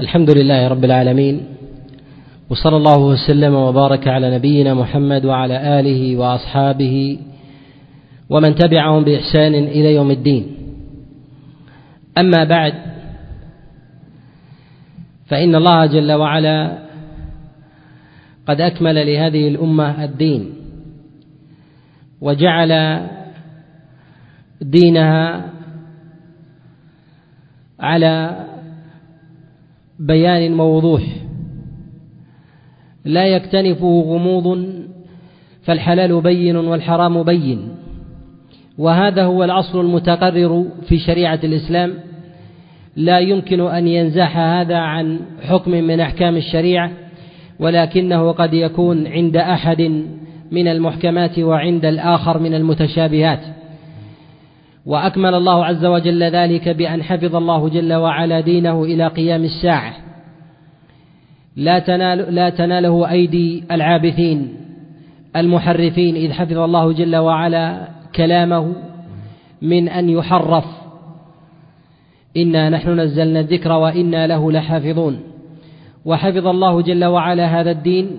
الحمد لله رب العالمين وصلى الله وسلم وبارك على نبينا محمد وعلى آله وأصحابه ومن تبعهم بإحسان إلى يوم الدين. أما بعد فإن الله جل وعلا قد أكمل لهذه الأمة الدين وجعل دينها على بيان موضوح. لا يكتنفه غموض فالحلال بين والحرام بين. وهذا هو الأصل المتقرر في شريعة الإسلام. لا يمكن أن ينزح هذا عن حكم من أحكام الشريعة ولكنه قد يكون عند أحد من المحكمات وعند الآخر من المتشابهات. وأكمل الله عز وجل ذلك بأن حفظ الله جل وعلا دينه إلى قيام الساعة. لا تنال لا تناله أيدي العابثين المحرفين إذ حفظ الله جل وعلا كلامه من أن يحرف. إنا نحن نزلنا الذكر وإنا له لحافظون. وحفظ الله جل وعلا هذا الدين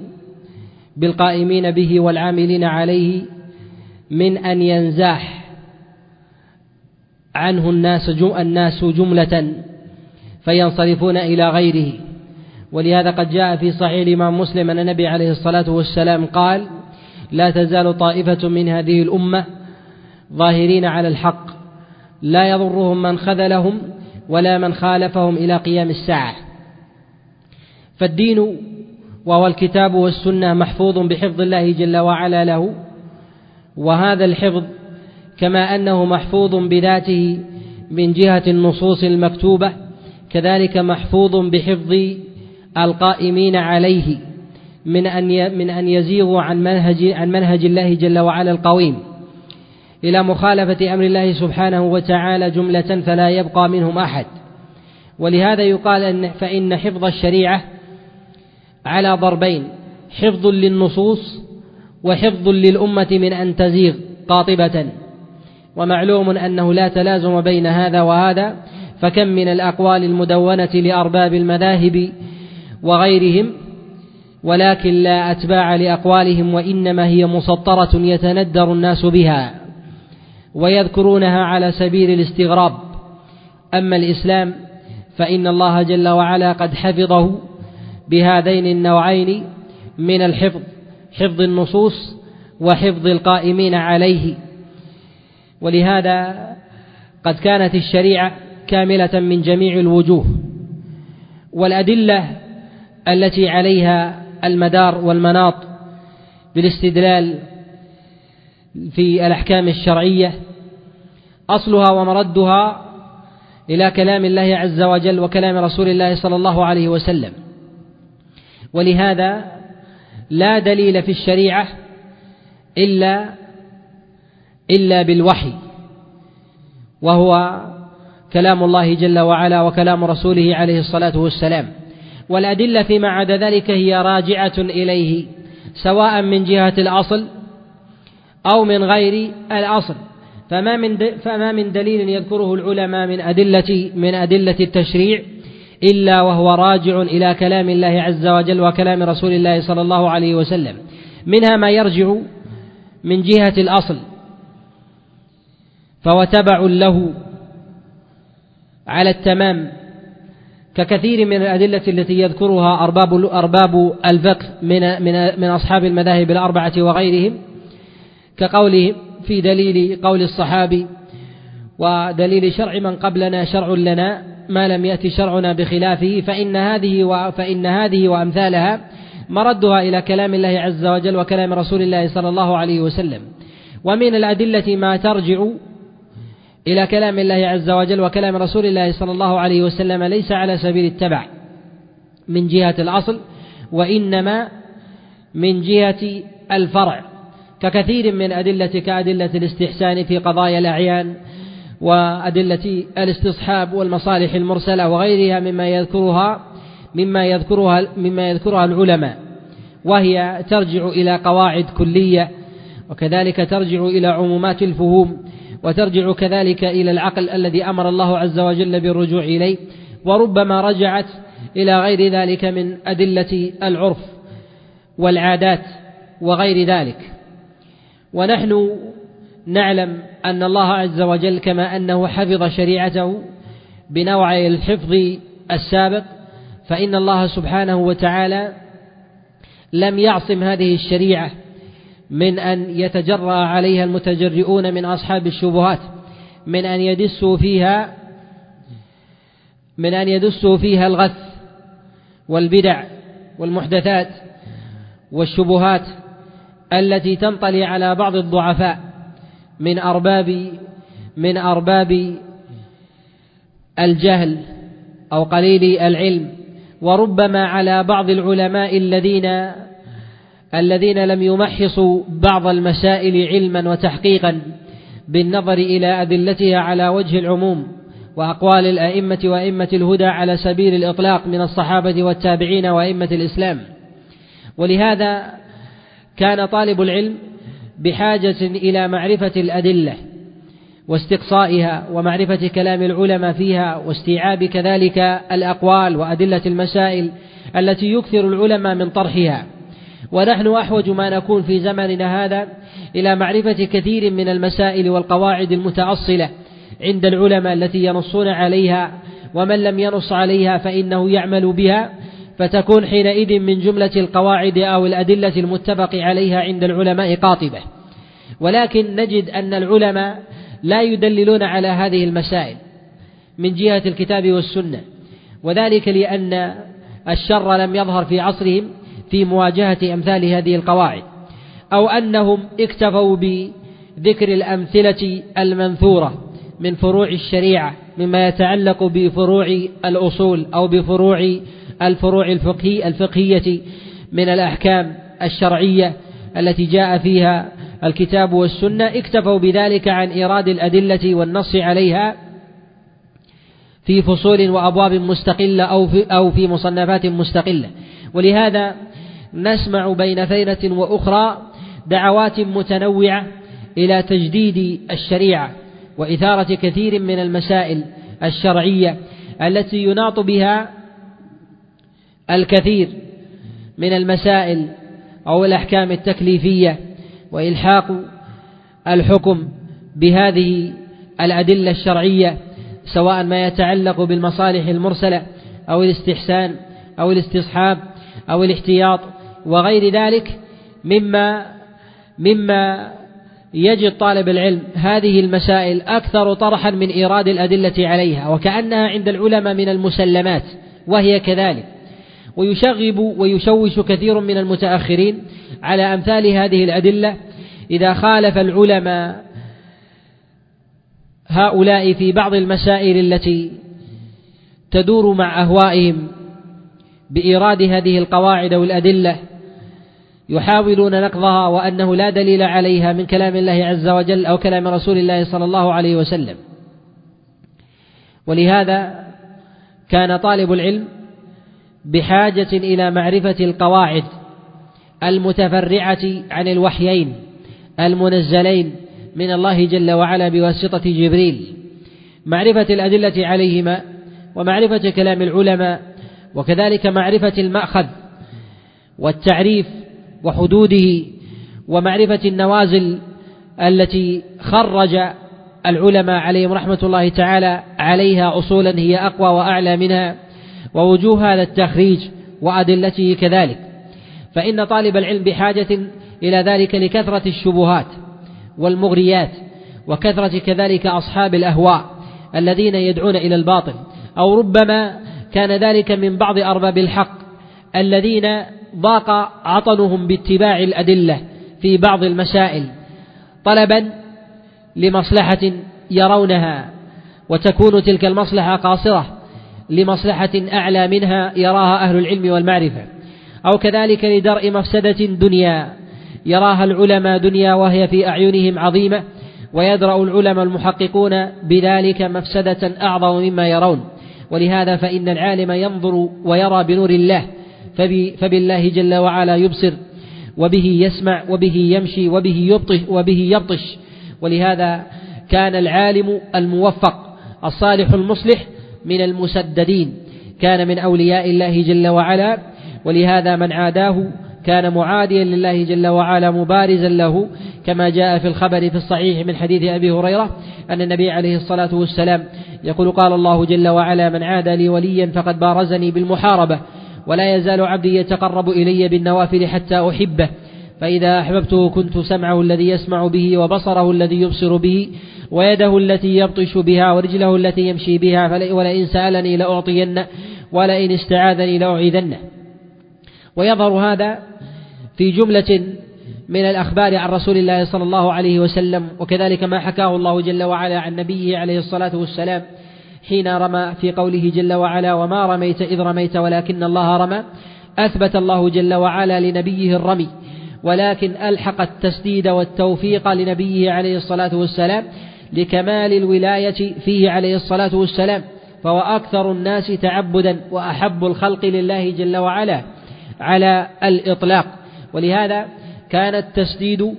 بالقائمين به والعاملين عليه من أن ينزاح. عنه الناس الناس جملة فينصرفون إلى غيره. ولهذا قد جاء في صحيح الإمام مسلم أن النبي عليه الصلاة والسلام قال لا تزال طائفة من هذه الأمة ظاهرين على الحق لا يضرهم من خذلهم ولا من خالفهم إلى قيام الساعة. فالدين وهو الكتاب والسنة محفوظ بحفظ الله جل وعلا له وهذا الحفظ كما أنه محفوظ بذاته من جهة النصوص المكتوبة كذلك محفوظ بحفظ القائمين عليه من أن من أن يزيغوا عن منهج عن منهج الله جل وعلا القويم. إلى مخالفة أمر الله سبحانه وتعالى جملة فلا يبقى منهم أحد. ولهذا يقال أن فإن حفظ الشريعة على ضربين حفظ للنصوص وحفظ للأمة من أن تزيغ قاطبة. ومعلوم أنه لا تلازم بين هذا وهذا فكم من الأقوال المدونة لأرباب المذاهب وغيرهم ولكن لا أتباع لأقوالهم وإنما هي مسطرة يتندر الناس بها ويذكرونها على سبيل الاستغراب. أما الإسلام فإن الله جل وعلا قد حفظه بهذين النوعين من الحفظ حفظ النصوص وحفظ القائمين عليه. ولهذا قد كانت الشريعة كاملة من جميع الوجوه والأدلة التي عليها المدار والمناط بالاستدلال في الأحكام الشرعية أصلها ومردها إلى كلام الله عز وجل وكلام رسول الله صلى الله عليه وسلم. ولهذا لا دليل في الشريعة إلا إلا بالوحي وهو كلام الله جل وعلا وكلام رسوله عليه الصلاة والسلام. والأدلة فيما عدا ذلك هي راجعة إليه سواء من جهة الأصل أو من غير الأصل. فما من فما من دليل يذكره العلماء من أدلة من أدلة التشريع إلا وهو راجع إلى كلام الله عز وجل وكلام رسول الله صلى الله عليه وسلم. منها ما يرجع من جهة الأصل. فهو تبع له على التمام ككثير من الأدلة التي يذكرها أرباب أرباب الفقه من من من أصحاب المذاهب الأربعة وغيرهم كقوله في دليل قول الصحابي ودليل شرع من قبلنا شرع لنا ما لم يأتي شرعنا بخلافه فإن هذه فإن هذه وأمثالها مردها إلى كلام الله عز وجل وكلام رسول الله صلى الله عليه وسلم. ومن الأدلة ما ترجع إلى كلام الله عز وجل وكلام رسول الله صلى الله عليه وسلم ليس على سبيل التبع من جهة الأصل وإنما من جهة الفرع ككثير من أدلة كأدلة الاستحسان في قضايا الأعيان وأدلة الاستصحاب والمصالح المرسلة وغيرها مما يذكرها مما يذكرها مما يذكرها العلماء وهي ترجع إلى قواعد كلية وكذلك ترجع إلى عمومات الفهوم وترجع كذلك إلى العقل الذي أمر الله عز وجل بالرجوع إليه وربما رجعت إلى غير ذلك من أدلة العرف والعادات وغير ذلك. ونحن نعلم أن الله عز وجل كما أنه حفظ شريعته بنوع الحفظ السابق فإن الله سبحانه وتعالى لم يعصم هذه الشريعة من أن يتجرأ عليها المتجرئون من أصحاب الشبهات من أن يدسوا فيها من أن يدسوا فيها الغث والبدع والمحدثات والشبهات التي تنطلي على بعض الضعفاء من أرباب من أرباب الجهل أو قليل العلم وربما على بعض العلماء الذين الذين لم يمحصوا بعض المسائل علما وتحقيقا بالنظر إلى أدلتها على وجه العموم وأقوال الأئمة وأئمة الهدى على سبيل الإطلاق من الصحابة والتابعين وأئمة الإسلام. ولهذا كان طالب العلم بحاجة إلى معرفة الأدلة واستقصائها ومعرفة كلام العلماء فيها واستيعاب كذلك الأقوال وأدلة المسائل التي يكثر العلماء من طرحها. ونحن أحوج ما نكون في زمننا هذا إلى معرفة كثير من المسائل والقواعد المتأصلة عند العلماء التي ينصون عليها ومن لم ينص عليها فإنه يعمل بها فتكون حينئذ من جملة القواعد أو الأدلة المتفق عليها عند العلماء قاطبة. ولكن نجد أن العلماء لا يدللون على هذه المسائل من جهة الكتاب والسنة. وذلك لأن الشر لم يظهر في عصرهم في مواجهة أمثال هذه القواعد أو أنهم اكتفوا بذكر الأمثلة المنثورة من فروع الشريعة مما يتعلق بفروع الأصول أو بفروع الفروع الفقهي الفقهية من الأحكام الشرعية التي جاء فيها الكتاب والسنة. اكتفوا بذلك عن إيراد الأدلة والنص عليها في فصول وأبواب مستقلة أو في, أو في مصنفات مستقلة. ولهذا نسمع بين ثينة وأخرى دعوات متنوعة إلى تجديد الشريعة وإثارة كثير من المسائل الشرعية التي يناط بها الكثير من المسائل أو الأحكام التكليفية وإلحاق الحكم بهذه الأدلة الشرعية سواء ما يتعلق بالمصالح المرسلة أو الاستحسان أو الاستصحاب أو الاحتياط وغير ذلك مما مما يجد طالب العلم هذه المسائل أكثر طرحا من إيراد الأدلة عليها وكأنها عند العلماء من المسلمات وهي كذلك. ويشغب ويشوش كثير من المتأخرين على أمثال هذه الأدلة إذا خالف العلماء هؤلاء في بعض المسائل التي تدور مع أهوائهم بإيراد هذه القواعد والأدلة يحاولون نقضها وأنه لا دليل عليها من كلام الله عز وجل أو كلام رسول الله صلى الله عليه وسلم. ولهذا كان طالب العلم بحاجة إلى معرفة القواعد المتفرعة عن الوحيين المنزلين من الله جل وعلا بواسطة جبريل. معرفة الأدلة عليهما ومعرفة كلام العلماء وكذلك معرفة المأخذ والتعريف وحدوده ومعرفة النوازل التي خرج العلماء عليهم رحمة الله تعالى عليها أصولا هي أقوى وأعلى منها ووجوه هذا التخريج وأدلته كذلك. فإن طالب العلم بحاجة إلى ذلك لكثرة الشبهات والمغريات وكثرة كذلك أصحاب الأهواء الذين يدعون إلى الباطل أو ربما كان ذلك من بعض أرباب الحق الذين ضاق عطنهم باتباع الأدلة في بعض المسائل طلبا لمصلحة يرونها وتكون تلك المصلحة قاصرة لمصلحة أعلى منها يراها أهل العلم والمعرفة أو كذلك لدرء مفسدة دنيا يراها العلماء دنيا وهي في أعينهم عظيمة ويدرأ العلماء المحققون بذلك مفسدة أعظم مما يرون. ولهذا فإن العالم ينظر ويرى بنور الله فبالله جل وعلا يبصر وبه يسمع وبه يمشي وبه يبطش وبه يبطش. ولهذا كان العالم الموفق الصالح المصلح من المسددين. كان من أولياء الله جل وعلا ولهذا من عاداه كان معاديا لله جل وعلا مبارزا له كما جاء في الخبر في الصحيح من حديث أبي هريرة أن النبي عليه الصلاة والسلام يقول قال الله جل وعلا من عاد لي وليا فقد بارزني بالمحاربة ولا يزال عبدي يتقرب إلي بالنوافل حتى أحبه فإذا أحببته كنت سمعه الذي يسمع به وبصره الذي يبصر به ويده التي يبطش بها ورجله التي يمشي بها ولئن سألني لأعطين ولئن استعاذني لأعيذنه. ويظهر هذا في جملة من الأخبار عن رسول الله صلى الله عليه وسلم وكذلك ما حكاه الله جل وعلا عن نبيه عليه الصلاة والسلام حين رمى في قوله جل وعلا وما رميت إذ رميت ولكن الله رمى. أثبت الله جل وعلا لنبيه الرمي ولكن ألحق التسديد والتوفيق لنبيه عليه الصلاة والسلام لكمال الولاية فيه عليه الصلاة والسلام فهو أكثر الناس تعبدا وأحب الخلق لله جل وعلا على الإطلاق. ولهذا كان التسديد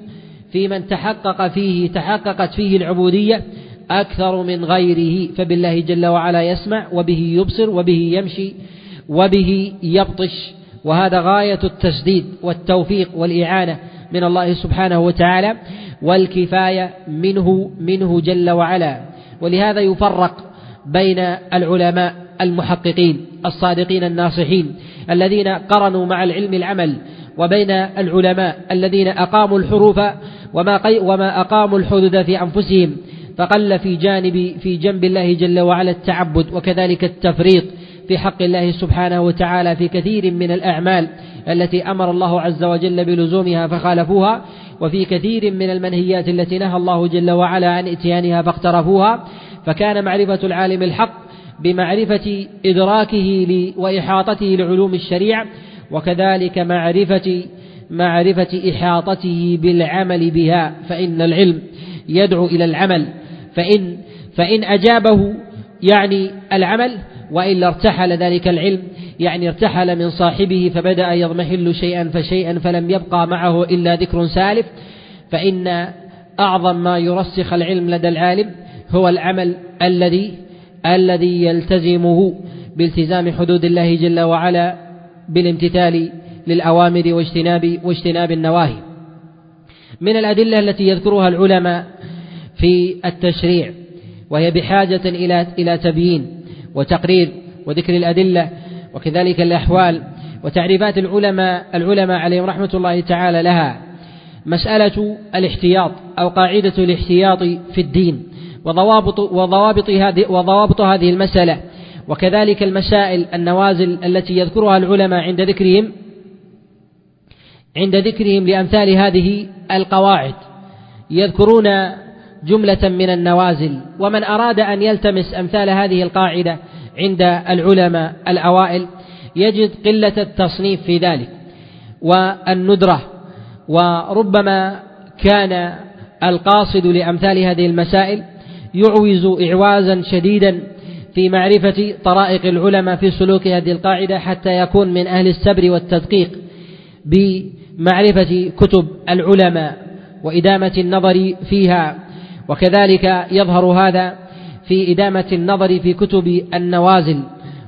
في من تحقق فيه تحققت فيه العبودية أكثر من غيره فبالله جل وعلا يسمع وبه يبصر وبه يمشي وبه يبطش وهذا غاية التسديد والتوفيق والإعانة من الله سبحانه وتعالى والكفاية منه منه جل وعلا. ولهذا يفرق بين العلماء المحققين الصادقين الناصحين الذين قرنوا مع العلم العمل وبين العلماء الذين أقاموا الحروف وما, وما أقاموا الحدود في أنفسهم فقل في جانب في جنب الله جل وعلا التعبد وكذلك التفريط في حق الله سبحانه وتعالى في كثير من الأعمال التي أمر الله عز وجل بلزومها فخالفوها وفي كثير من المنهيات التي نهى الله جل وعلا عن إتيانها فاقترفوها فكان معرفة العالم الحق بمعرفة إدراكه وإحاطته لعلوم الشريعة وكذلك معرفة معرفة إحاطته بالعمل بها فإن العلم يدعو إلى العمل. فإن فإن أجابه يعني العمل وإلا ارتحل ذلك العلم يعني ارتحل من صاحبه فبدأ يضمحل شيئا فشيئا فلم يبقى معه إلا ذكر سالف. فإن أعظم ما يرسخ العلم لدى العالم هو العمل الذي الذي يلتزمه بالتزام حدود الله جل وعلا بالامتثال للأوامر واجتناب واجتناب النواهي. من الأدلة التي يذكرها العلماء في التشريع وهي بحاجة إلى إلى تبيين وتقرير وذكر الأدلة وكذلك الأحوال وتعريفات العلماء العلماء عليهم رحمة الله تعالى لها. مسألة الاحتياط أو قاعدة الاحتياط في الدين وضوابط وضوابط هذه وضوابط هذه المسألة وكذلك المسائل النوازل التي يذكرها العلماء عند ذكرهم عند ذكرهم لأمثال هذه القواعد. يذكرون جملة من النوازل ومن أراد أن يلتمس أمثال هذه القاعدة عند العلماء الأوائل يجد قلة التصنيف في ذلك والندرة. وربما كان القاصد لأمثال هذه المسائل يعوز إعوازا شديدا في معرفة طرائق العلماء في سلوك هذه القاعدة حتى يكون من أهل السبر والتدقيق بمعرفة كتب العلماء وإدامة النظر فيها. وكذلك يظهر هذا في إدامة النظر في كتب النوازل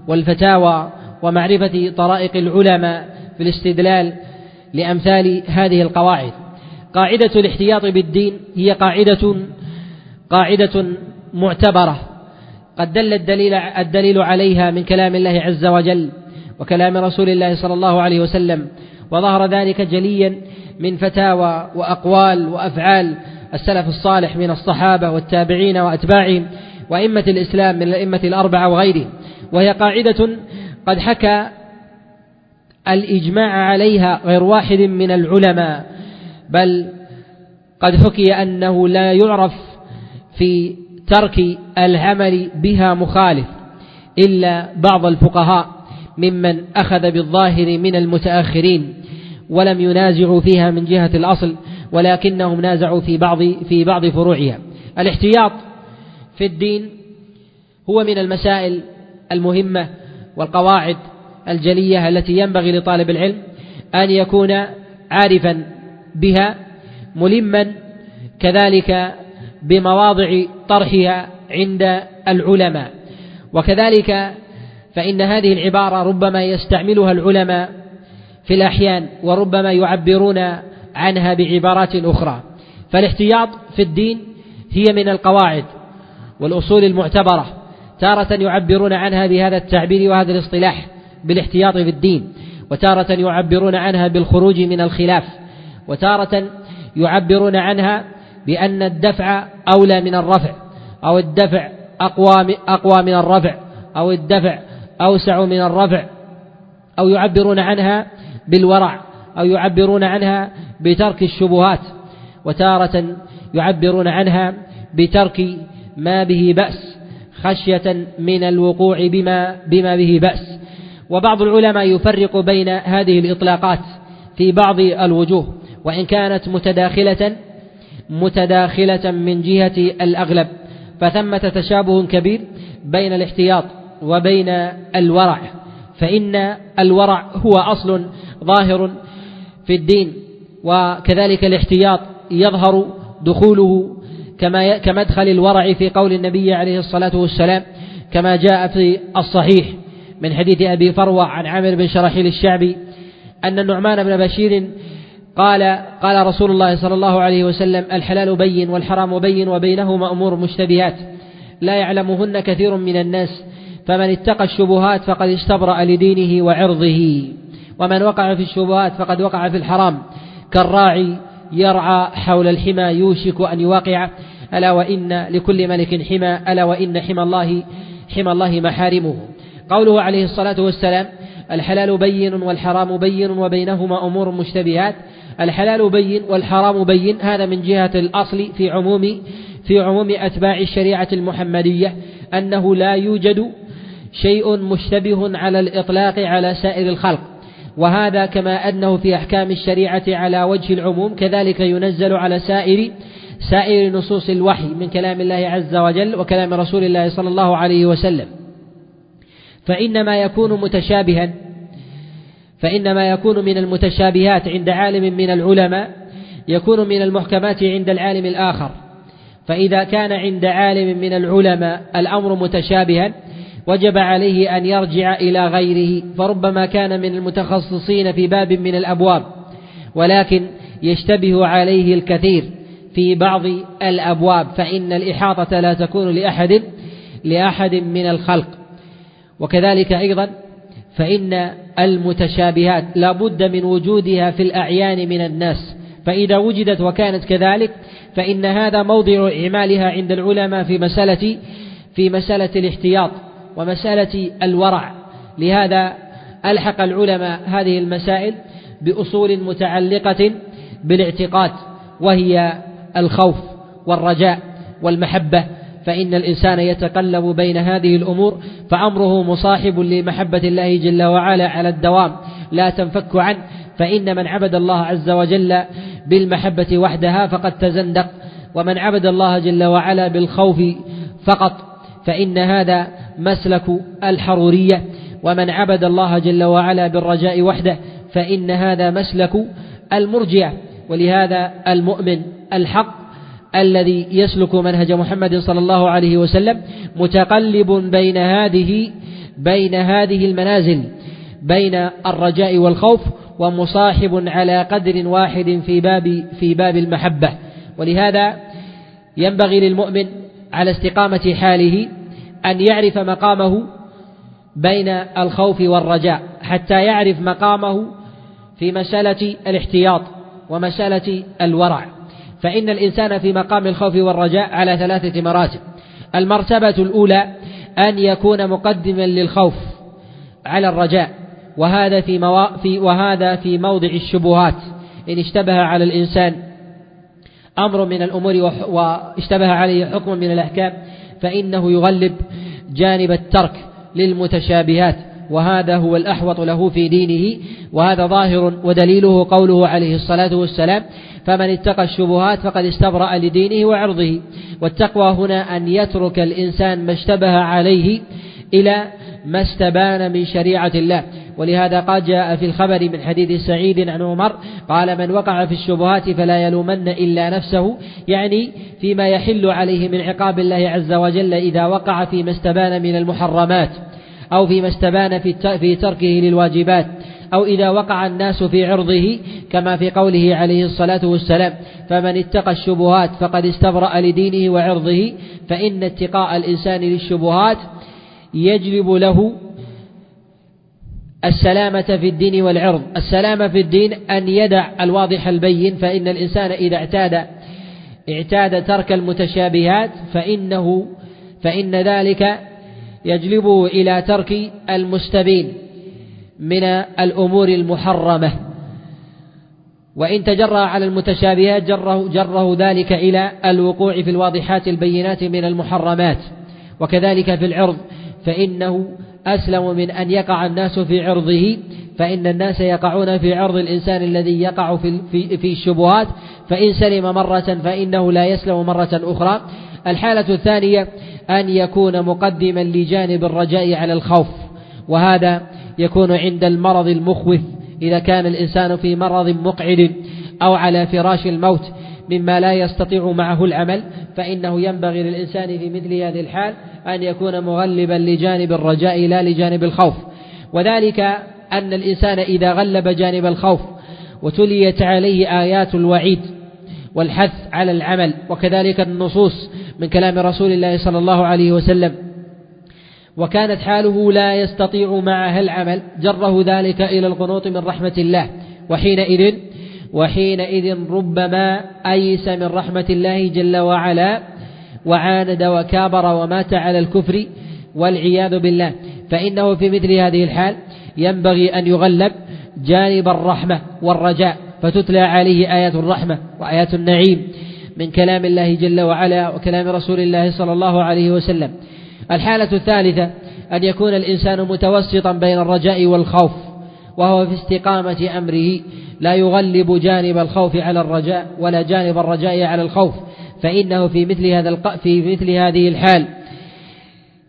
والفتاوى ومعرفة طرائق العلماء في الاستدلال لأمثال هذه القواعد. قاعدة الاحتياط بالدين هي قاعدة قاعدة معتبرة. قد دل الدليل الدليل عليها من كلام الله عز وجل وكلام رسول الله صلى الله عليه وسلم وظهر ذلك جليا من فتاوى وأقوال وأفعال السلف الصالح من الصحابة والتابعين وأتباعهم وأئمة الإسلام من الأئمة الأربعة وغيرهم وهي قاعدة قد حكى الإجماع عليها غير واحد من العلماء بل قد حكي أنه لا يعرف في ترك العمل بها مخالف إلا بعض الفقهاء ممن أخذ بالظاهر من المتأخرين ولم ينازعوا فيها من جهة الأصل ولكنهم نازعوا في بعض في بعض فروعها. الاحتياط في الدين هو من المسائل المهمة والقواعد الجلية التي ينبغي لطالب العلم أن يكون عارفا بها ملما كذلك بمواضع طرحها عند العلماء. وكذلك فإن هذه العبارة ربما يستعملها العلماء في الأحيان وربما يعبرون عنها بعبارات أخرى. فالاحتياط في الدين هي من القواعد والأصول المعتبرة تارة يعبرون عنها بهذا التعبير وهذا الاصطلاح بالاحتياط في الدين وتارة يعبرون عنها بالخروج من الخلاف وتارة يعبرون عنها بأن الدفع أولى من الرفع أو الدفع أقوى أقوى من الرفع أو الدفع أوسع من الرفع أو يعبرون عنها بالورع أو يعبرون عنها بترك الشبهات وتارة يعبرون عنها بترك ما به بأس خشية من الوقوع بما بما به بأس. وبعض العلماء يفرق بين هذه الإطلاقات في بعض الوجوه وإن كانت متداخلة متداخلة من جهة الأغلب فثمة تشابه كبير بين الاحتياط وبين الورع فإن الورع هو أصل ظاهر في الدين وكذلك الاحتياط يظهر دخوله كما كمدخل الورع في قول النبي عليه الصلاة والسلام كما جاء في الصحيح من حديث أبي فروة عن عامر بن شرحيل الشعبي أن النعمان بن بشير قال قال رسول الله صلى الله عليه وسلم الحلال بين والحرام بين وبينهما أمور مشتبهات لا يعلمهن كثير من الناس فمن اتقى الشبهات فقد استبرأ لدينه وعرضه ومن وقع في الشبهات فقد وقع في الحرام كالراعي يرعى حول الحمى يوشك أن يواقع ألا وإن لكل ملك حمى ألا وإن حمى الله حمى الله محارمه. قوله عليه الصلاة والسلام الحلال بين والحرام بين وبينهما أمور مشتبهات الحلال بين والحرام بين هذا من جهة الأصل في عموم في عموم أتباع الشريعة المحمدية أنه لا يوجد شيء مشتبه على الإطلاق على سائر الخلق. وهذا كما أنه في أحكام الشريعة على وجه العموم كذلك ينزل على سائر سائر نصوص الوحي من كلام الله عز وجل وكلام رسول الله صلى الله عليه وسلم. فإنما يكون متشابها فإنما يكون من المتشابهات عند عالم من العلماء يكون من المحكمات عند العالم الآخر. فإذا كان عند عالم من العلماء الأمر متشابها وجب عليه أن يرجع إلى غيره. فربما كان من المتخصصين في باب من الأبواب ولكن يشتبه عليه الكثير في بعض الأبواب. فإن الإحاطة لا تكون لأحد لأحد من الخلق. وكذلك أيضا فإن المتشابهات لا بد من وجودها في الأعيان من الناس فإذا وجدت وكانت كذلك فإن هذا موضع إعمالها عند العلماء في مسألة في مسألة الاحتياط ومسألة الورع. لهذا ألحق العلماء هذه المسائل بأصول متعلقة بالاعتقاد وهي الخوف والرجاء والمحبة. فإن الإنسان يتقلب بين هذه الأمور فأمره مصاحب لمحبة الله جل وعلا على الدوام لا تنفك عنه. فإن من عبد الله عز وجل بالمحبة وحدها فقد تزندق ومن عبد الله جل وعلا بالخوف فقط فإن هذا مسلك الحرورية. ومن عبد الله جل وعلا بالرجاء وحده فإن هذا مسلك المرجئة. ولهذا المؤمن الحق الذي يسلك منهج محمد صلى الله عليه وسلم متقلب بين هذه بين هذه المنازل بين الرجاء والخوف ومصاحب على قدر واحد في باب في باب المحبة. ولهذا ينبغي للمؤمن على استقامة حاله أن يعرف مقامه بين الخوف والرجاء حتى يعرف مقامه في مسألة الاحتياط ومسألة الورع. فإن الإنسان في مقام الخوف والرجاء على ثلاثة مراتب. المرتبة الأولى أن يكون مقدما للخوف على الرجاء وهذا في, موا... في وهذا في موضع الشبهات. إن اشتبه على الإنسان أمر من الأمور واشتبه عليه حكم من الأحكام فإنه يغلب جانب الترك للمتشابهات. وهذا هو الأحوط له في دينه وهذا ظاهر ودليله قوله عليه الصلاة والسلام فمن اتقى الشبهات فقد استبرأ لدينه وعرضه والتقوى هنا أن يترك الإنسان ما اشتبه عليه إلى ما استبان من شريعة الله. ولهذا قد جاء في الخبر من حديث سعيد عن عمر قال من وقع في الشبهات فلا يلومن إلا نفسه. يعني فيما يحل عليه من عقاب الله عز وجل إذا وقع فيما استبان من المحرمات. أو فيما استبان في تركه للواجبات أو إذا وقع الناس في عرضه كما في قوله عليه الصلاة والسلام فمن اتقى الشبهات فقد استبرأ لدينه وعرضه فإن اتقاء الإنسان للشبهات يجلب له السلامة في الدين والعرض. السلامة في الدين أن يدع الواضح البين فإن الإنسان إذا اعتاد اعتاد ترك المتشابهات فإنه فإن ذلك يجلبه إلى ترك المستبين من الأمور المحرمة. وإن تجرى على المتشابهات جره, جره ذلك إلى الوقوع في الواضحات البينات من المحرمات. وكذلك في العرض فإنه أسلم من أن يقع الناس في عرضه فإن الناس يقعون في عرض الإنسان الذي يقع في, في, في الشبهات. فإن سلم مرة فإنه لا يسلم مرة أخرى. الحالة الثانية أن يكون مقدما لجانب الرجاء على الخوف وهذا يكون عند المرض المخوف إذا كان الإنسان في مرض مقعد أو على فراش الموت مما لا يستطيع معه العمل فإنه ينبغي للإنسان في مثل هذه الحال أن يكون مغلبا لجانب الرجاء لا لجانب الخوف. وذلك أن الإنسان إذا غلب جانب الخوف وتليت عليه آيات الوعيد والحث على العمل وكذلك النصوص من كلام رسول الله صلى الله عليه وسلم. وكانت حاله لا يستطيع معها العمل جره ذلك إلى القنوط من رحمة الله. وحينئذ وحينئذ ربما أيس من رحمة الله جل وعلا وعاند وكابر ومات على الكفر والعياذ بالله. فإنه في مثل هذه الحال ينبغي أن يغلب جانب الرحمة والرجاء فتتلى عليه آيات الرحمة وآيات النعيم. من كلام الله جل وعلا وكلام رسول الله صلى الله عليه وسلم. الحالة الثالثة أن يكون الإنسان متوسطا بين الرجاء والخوف وهو في استقامة أمره. لا يغلب جانب الخوف على الرجاء ولا جانب الرجاء على الخوف فإنه في مثل هذا. في مثل هذه الحال.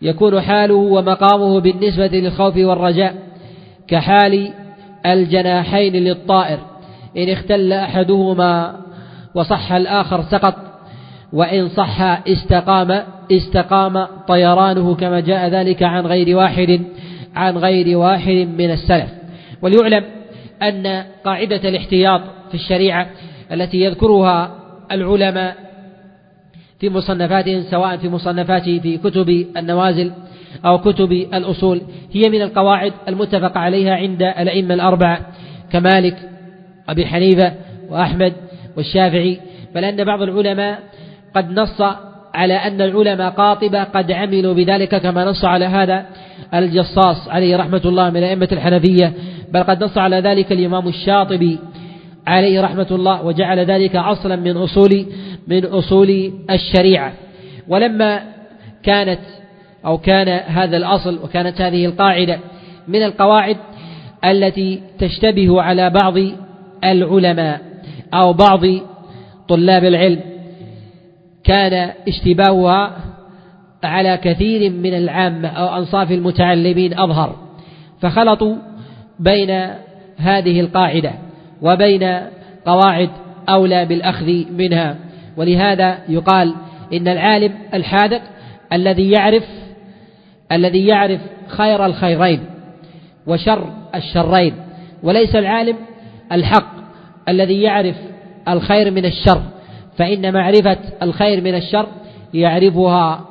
يكون حاله ومقامه بالنسبة للخوف والرجاء كحال الجناحين للطائر. إن اختل أحدهما وصح الآخر سقط وإن صح استقام استقام طيرانه كما جاء ذلك عن غير واحد عن غير واحد من السلف. وليعلم أن قاعدة الاحتياط في الشريعة التي يذكرها العلماء في مصنفاتهم سواء في مصنفات في كتب النوازل أو كتب الأصول هي من القواعد المتفق عليها عند الأئمة الأربعة كمالك أبي حنيفة وأحمد والشافعي بل أن بعض العلماء قد نص على أن العلماء قاطبة قد عملوا بذلك كما نص على هذا الجصاص عليه رحمة الله من أئمة الحنفية بل قد نص على ذلك الإمام الشاطبي عليه رحمة الله وجعل ذلك أصلا من أصول من أصول الشريعة. ولما كانت أو كان هذا الأصل وكانت هذه القاعدة من القواعد التي تشتبه على بعض العلماء. أو بعض طلاب العلم كان اشتباهها على كثير من العامة أو أنصاف المتعلمين أظهر. فخلطوا بين هذه القاعدة وبين قواعد أولى بالأخذ منها. ولهذا يقال إن العالم الحاذق الذي يعرف الذي يعرف خير الخيرين وشر الشرين وليس العالم الحق. الذي يعرف الخير من الشر فإن معرفة الخير من الشر يعرفها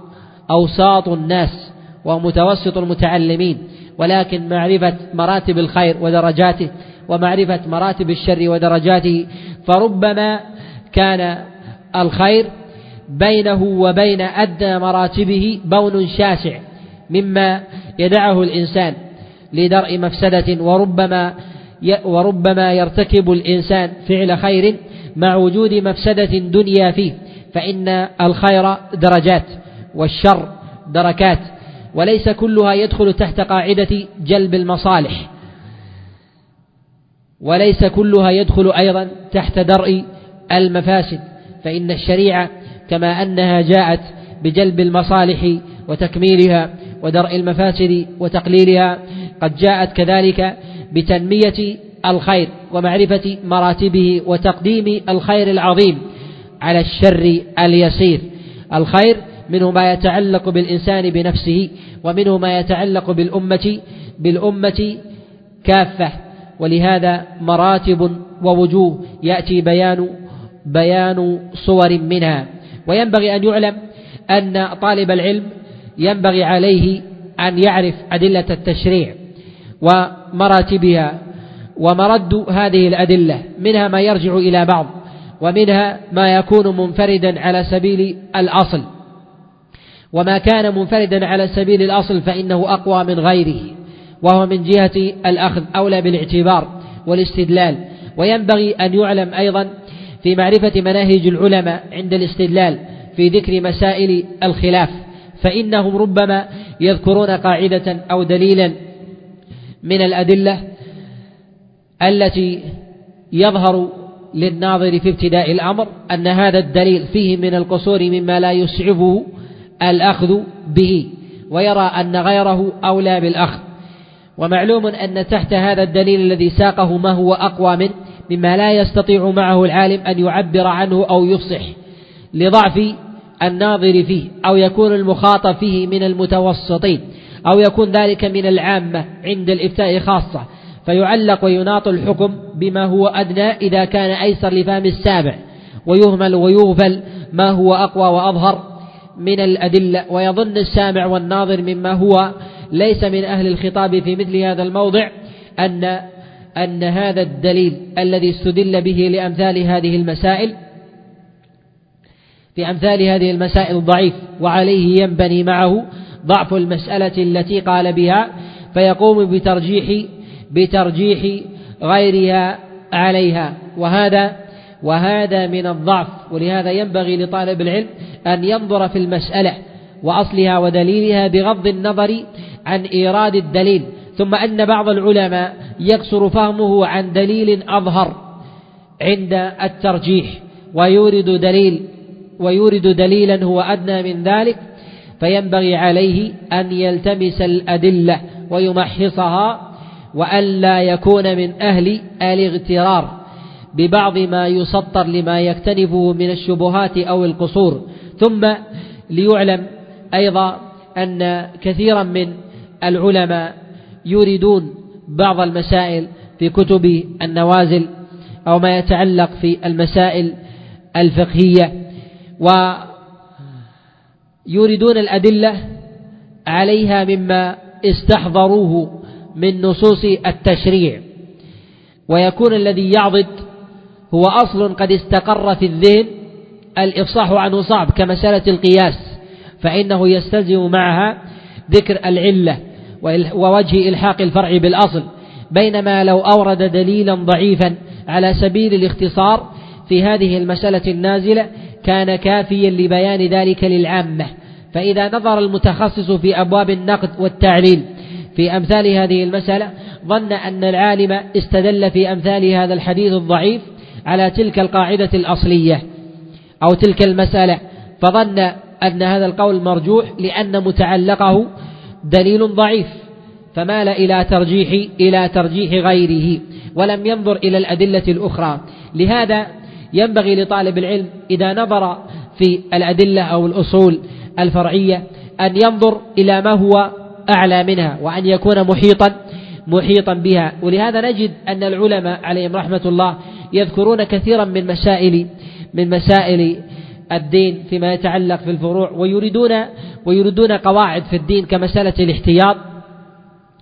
أوساط الناس ومتوسط المتعلمين ولكن معرفة مراتب الخير ودرجاته ومعرفة مراتب الشر ودرجاته فربما كان الخير بينه وبين أدنى مراتبه بون شاسع مما يدعه الإنسان لدرء مفسدة وربما وربما يرتكب الإنسان فعل خير مع وجود مفسدة دنيا فيه فإن الخير درجات والشر دركات وليس كلها يدخل تحت قاعدة جلب المصالح وليس كلها يدخل أيضا تحت درء المفاسد فإن الشريعة كما أنها جاءت بجلب المصالح وتكميلها ودرء المفاسد وتقليلها قد جاءت كذلك بتنمية الخير ومعرفة مراتبه وتقديم الخير العظيم على الشر اليسير. الخير منه ما يتعلق بالإنسان بنفسه ومنه ما يتعلق بالأمة بالأمة كافة. ولهذا مراتب ووجوه يأتي بيان بيان صور منها. وينبغي أن يعلم أن طالب العلم ينبغي عليه أن يعرف أدلة التشريع. ومراتبها ومرد هذه الأدلة منها ما يرجع إلى بعض ومنها ما يكون منفردا على سبيل الأصل. وما كان منفردا على سبيل الأصل فإنه أقوى من غيره وهو من جهة الأخذ أولى بالاعتبار والاستدلال. وينبغي أن يعلم أيضا في معرفة مناهج العلماء عند الاستدلال في ذكر مسائل الخلاف فإنهم ربما يذكرون قاعدة أو دليلا من الأدلة التي يظهر للناظر في ابتداء الأمر أن هذا الدليل فيه من القصور مما لا يسعفه الأخذ به ويرى أن غيره أولى بالأخذ. ومعلوم أن تحت هذا الدليل الذي ساقه ما هو أقوى منه مما لا يستطيع معه العالم أن يعبر عنه أو يفصح لضعف الناظر فيه أو يكون المخاطب فيه من المتوسطين. أو يكون ذلك من العامة عند الإفتاء خاصة فيعلق ويناط الحكم بما هو أدنى إذا كان أيسر لفهم السابع ويهمل ويغفل ما هو أقوى وأظهر من الأدلة ويظن السامع والناظر مما هو ليس من أهل الخطاب في مثل هذا الموضع أن أن هذا الدليل الذي استدل به لأمثال هذه المسائل في أمثال هذه المسائل ضعيف وعليه ينبني معه ضعف المسألة التي قال بها فيقوم بترجيح بترجيح غيرها عليها. وهذا وهذا من الضعف ولهذا ينبغي لطالب العلم أن ينظر في المسألة وأصلها ودليلها بغض النظر عن إيراد الدليل. ثم أن بعض العلماء يقصر فهمه عن دليل أظهر عند الترجيح ويورد دليل ويورد دليلا هو أدنى من ذلك. فينبغي عليه أن يلتمس الأدلة ويمحصها وألا يكون من أهل الاغترار ببعض ما يسطر لما يكتنفه من الشبهات أو القصور. ثم ليعلم أيضا أن كثيرا من العلماء يريدون بعض المسائل في كتب النوازل أو ما يتعلق في المسائل الفقهية ويريدون الأدلة عليها مما استحضروه من نصوص التشريع. ويكون الذي يعضد هو أصل قد استقر في الذهن الإفصاح عنه صعب كمسألة القياس فإنه يستلزم معها ذكر العلة ووجه إلحاق الفرع بالأصل. بينما لو أورد دليلا ضعيفا على سبيل الاختصار في هذه المسألة النازلة كان كافيا لبيان ذلك للعامة. فإذا نظر المتخصص في أبواب النقد والتعليل في أمثال هذه المسألة ظن أن العالم استدل في أمثال هذا الحديث الضعيف على تلك القاعدة الأصلية أو تلك المسألة. فظن أن هذا القول مرجوح لأن متعلقه دليل ضعيف فمال إلى ترجيح إلى ترجيح غيره ولم ينظر إلى الأدلة الأخرى. لهذا ينبغي لطالب العلم إذا نظر في الأدلة أو الأصول الفرعية أن ينظر إلى ما هو أعلى منها وأن يكون محيطا محيطا بها. ولهذا نجد أن العلماء عليهم رحمة الله يذكرون كثيرا من مسائل من مسائل الدين فيما يتعلق في الفروع ويريدون ويريدون قواعد في الدين كمسألة الاحتياط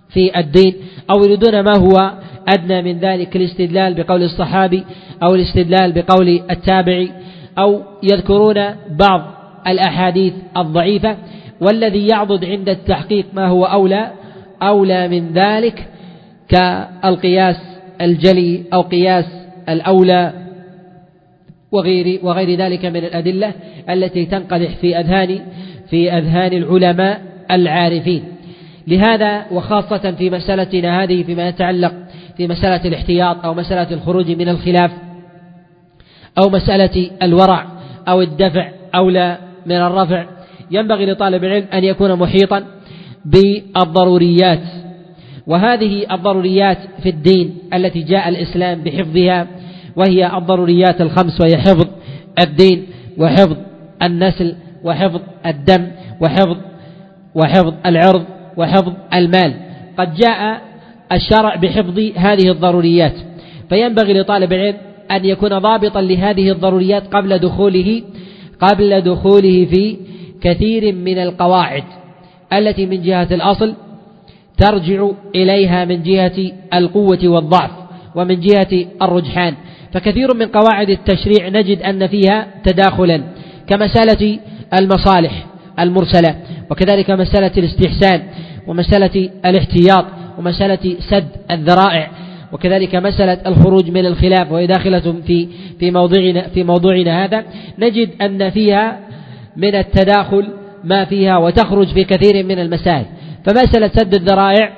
في الدين أو يريدون ما هو أدنى من ذلك الاستدلال بقول الصحابي أو الاستدلال بقول التابعي أو يذكرون بعض الأحاديث الضعيفة والذي يعضد عند التحقيق ما هو أولى أولى من ذلك كالقياس الجلي أو قياس الأولى وغير وغير ذلك من الأدلة التي تنقدح في أذهان في أذهان العلماء العارفين. لهذا وخاصة في مسألتنا هذه فيما يتعلق في مسألة الاحتياط أو مسألة الخروج من الخلاف أو مسألة الورع أو الدفع أولى من الرفع. ينبغي لطالب العلم أن يكون محيطا بالضروريات وهذه الضروريات في الدين التي جاء الإسلام بحفظها وهي الضروريات الخمس وهي حفظ الدين وحفظ النسل وحفظ الدم وحفظ وحفظ العرض وحفظ المال. قد جاء الشرع بحفظ هذه الضروريات. فينبغي لطالب العلم أن يكون ضابطا لهذه الضروريات قبل دخوله قبل دخوله في كثير من القواعد التي من جهة الأصل ترجع إليها من جهة القوة والضعف ومن جهة الرجحان. فكثير من قواعد التشريع نجد أن فيها تداخلا كمسألة المصالح المرسلة وكذلك مسألة الاستحسان ومسألة الاحتياط ومسألة سد الذرائع وكذلك مسألة الخروج من الخلاف وهي داخلة في في موضوعنا في موضوعنا هذا. نجد أن فيها من التداخل ما فيها وتخرج في كثير من المسائل. فمسألة سد الذرائع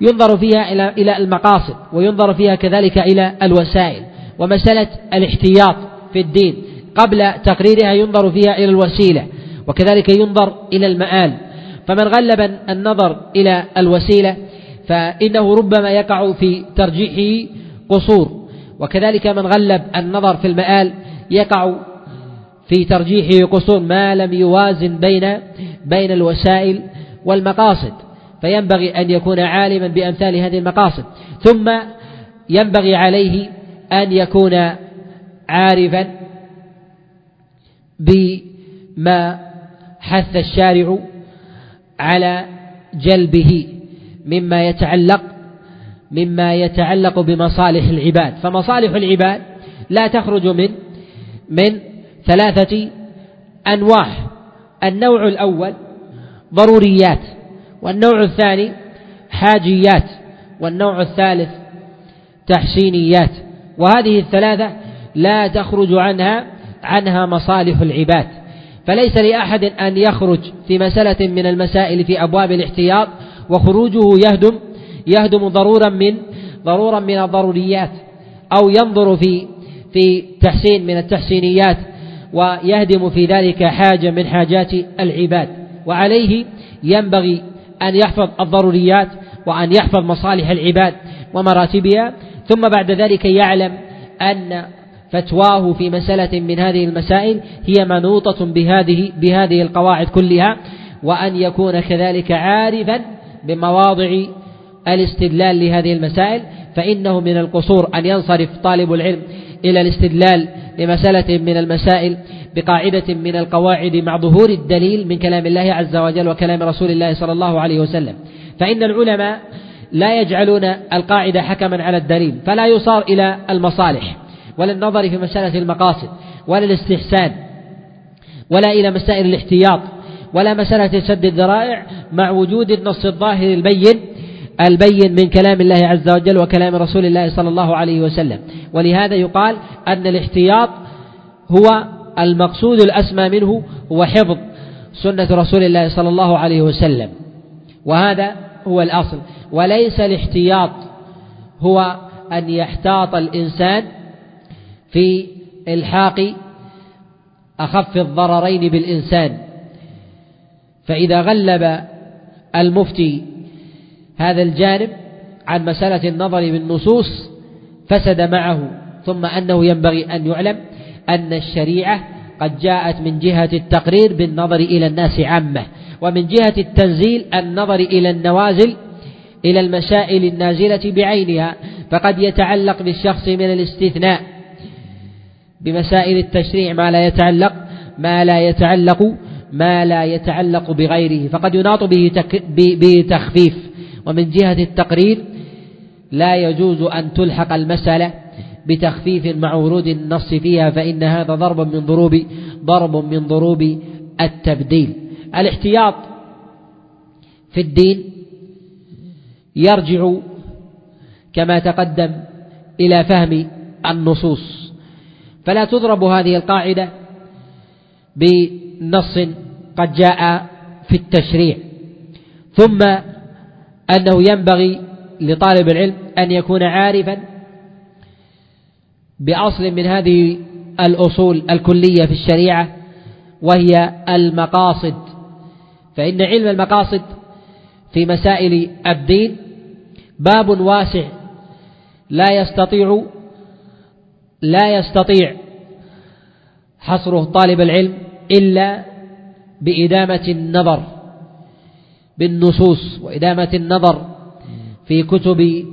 ينظر فيها إلى إلى المقاصد وينظر فيها كذلك إلى الوسائل. ومسألة الاحتياط في الدين قبل تقريرها ينظر فيها إلى الوسيلة وكذلك ينظر إلى المآل. فمن غلب النظر إلى الوسيلة فإنه ربما يقع في ترجيحه قصور. وكذلك من غلب النظر في المآل يقع في ترجيحه قصور ما لم يوازن بين بين الوسائل والمقاصد فينبغي أن يكون عالما بأمثال هذه المقاصد. ثم ينبغي عليه أن يكون عارفا بما حث الشارع على جلبه. مما يتعلق مما يتعلق بمصالح العباد. فمصالح العباد لا تخرج من من ثلاثة أنواع. النوع الأول ضروريات والنوع الثاني حاجيات والنوع الثالث تحسينيات. وهذه الثلاثة لا تخرج عنها عنها مصالح العباد. فليس لأحد أن يخرج في مسألة من المسائل في أبواب الاحتياط وخروجه يهدم يهدم ضرورا من ضرورا من الضروريات أو ينظر في في تحسين من التحسينيات ويهدم في ذلك حاجة من حاجات العباد. وعليه ينبغي أن يحفظ الضروريات وأن يحفظ مصالح العباد ومراتبها. ثم بعد ذلك يعلم أن فتواه في مسألة من هذه المسائل هي منوطة بهذه بهذه القواعد كلها وأن يكون كذلك عارفا بمواضع الاستدلال لهذه المسائل فإنه من القصور أن ينصرف طالب العلم إلى الاستدلال لمسألة من المسائل بقاعدة من القواعد مع ظهور الدليل من كلام الله عز وجل وكلام رسول الله صلى الله عليه وسلم. فإن العلماء لا يجعلون القاعدة حكما على الدليل فلا يصار إلى المصالح ولا النظر في مسألة المقاصد ولا الاستحسان ولا إلى مسائل الاحتياط. ولا مسألة سد الذرائع مع وجود النص الظاهر البين البين من كلام الله عز وجل وكلام رسول الله صلى الله عليه وسلم. ولهذا يقال أن الاحتياط هو المقصود الأسمى منه هو حفظ سنة رسول الله صلى الله عليه وسلم. وهذا هو الأصل. وليس الاحتياط هو أن يحتاط الإنسان في إلحاق أخف الضررين بالإنسان. فإذا غلب المفتي هذا الجانب عن مسألة النظر بالنصوص فسد معه ثم أنه ينبغي أن يعلم أن الشريعة قد جاءت من جهة التقرير بالنظر إلى الناس عامة ومن جهة التنزيل النظر إلى النوازل إلى المسائل النازلة بعينها فقد يتعلق بالشخص من الاستثناء بمسائل التشريع ما لا يتعلق ما لا يتعلق ما لا يتعلق بغيره فقد يناط به بتخفيف. ومن جهة التقرير لا يجوز أن تلحق المسألة بتخفيف مع ورود النص فيها فإن هذا ضرب من ضروب ضرب من ضروب التبديل. الاحتياط في الدين يرجع كما تقدم إلى فهم النصوص. فلا تضرب هذه القاعدة بنص قد جاء في التشريع. ثم أنه ينبغي لطالب العلم أن يكون عارفا بأصل من هذه الأصول الكلية في الشريعة وهي المقاصد. فإن علم المقاصد في مسائل الدين باب واسع لا يستطيع لا يستطيع حصره طالب العلم إلا بإدامة النظر بالنصوص وإدامة النظر في كتب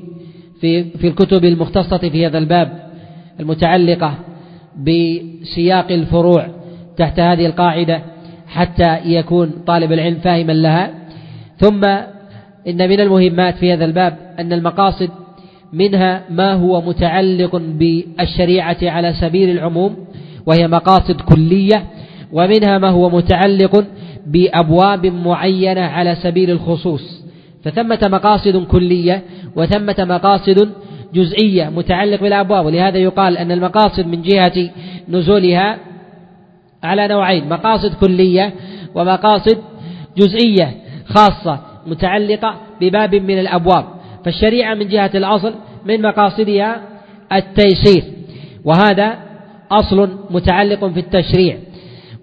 في في الكتب المختصة في هذا الباب المتعلقة بسياق الفروع تحت هذه القاعدة حتى يكون طالب العلم فاهما لها. ثم إن من المهمات في هذا الباب أن المقاصد منها ما هو متعلق بالشريعة على سبيل العموم وهي مقاصد كلية ومنها ما هو متعلق بأبواب معينة على سبيل الخصوص. فثمة مقاصد كلية وثمة مقاصد جزئية متعلق بالأبواب. ولهذا يقال أن المقاصد من جهة نزولها على نوعين مقاصد كلية ومقاصد جزئية خاصة متعلقة بباب من الأبواب. فالشريعة من جهة الأصل من مقاصدها التيسير وهذا أصل متعلق في التشريع.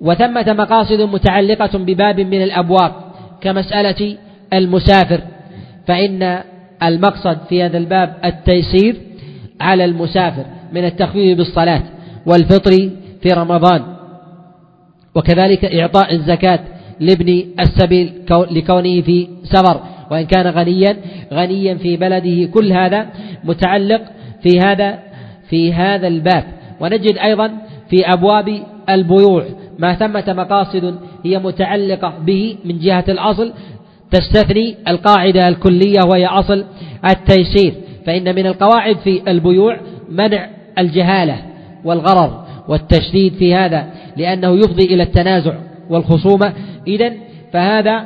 وثمة مقاصد متعلقة بباب من الأبواب كمسألة المسافر. فإن المقصد في هذا الباب التيسير على المسافر من التخفيف بالصلاة والفطر في رمضان. وكذلك إعطاء الزكاة لابن السبيل لكونه في سفر. وإن كان غنيا غنيا في بلده كل هذا متعلق في هذا في هذا الباب. ونجد أيضا في أبواب البيوع ما ثمة مقاصد هي متعلقة به من جهة الأصل تستثني القاعدة الكلية وهي أصل التيسير. فإن من القواعد في البيوع منع الجهالة والغرر والتشديد في هذا لأنه يفضي إلى التنازع والخصومة. إذا فهذا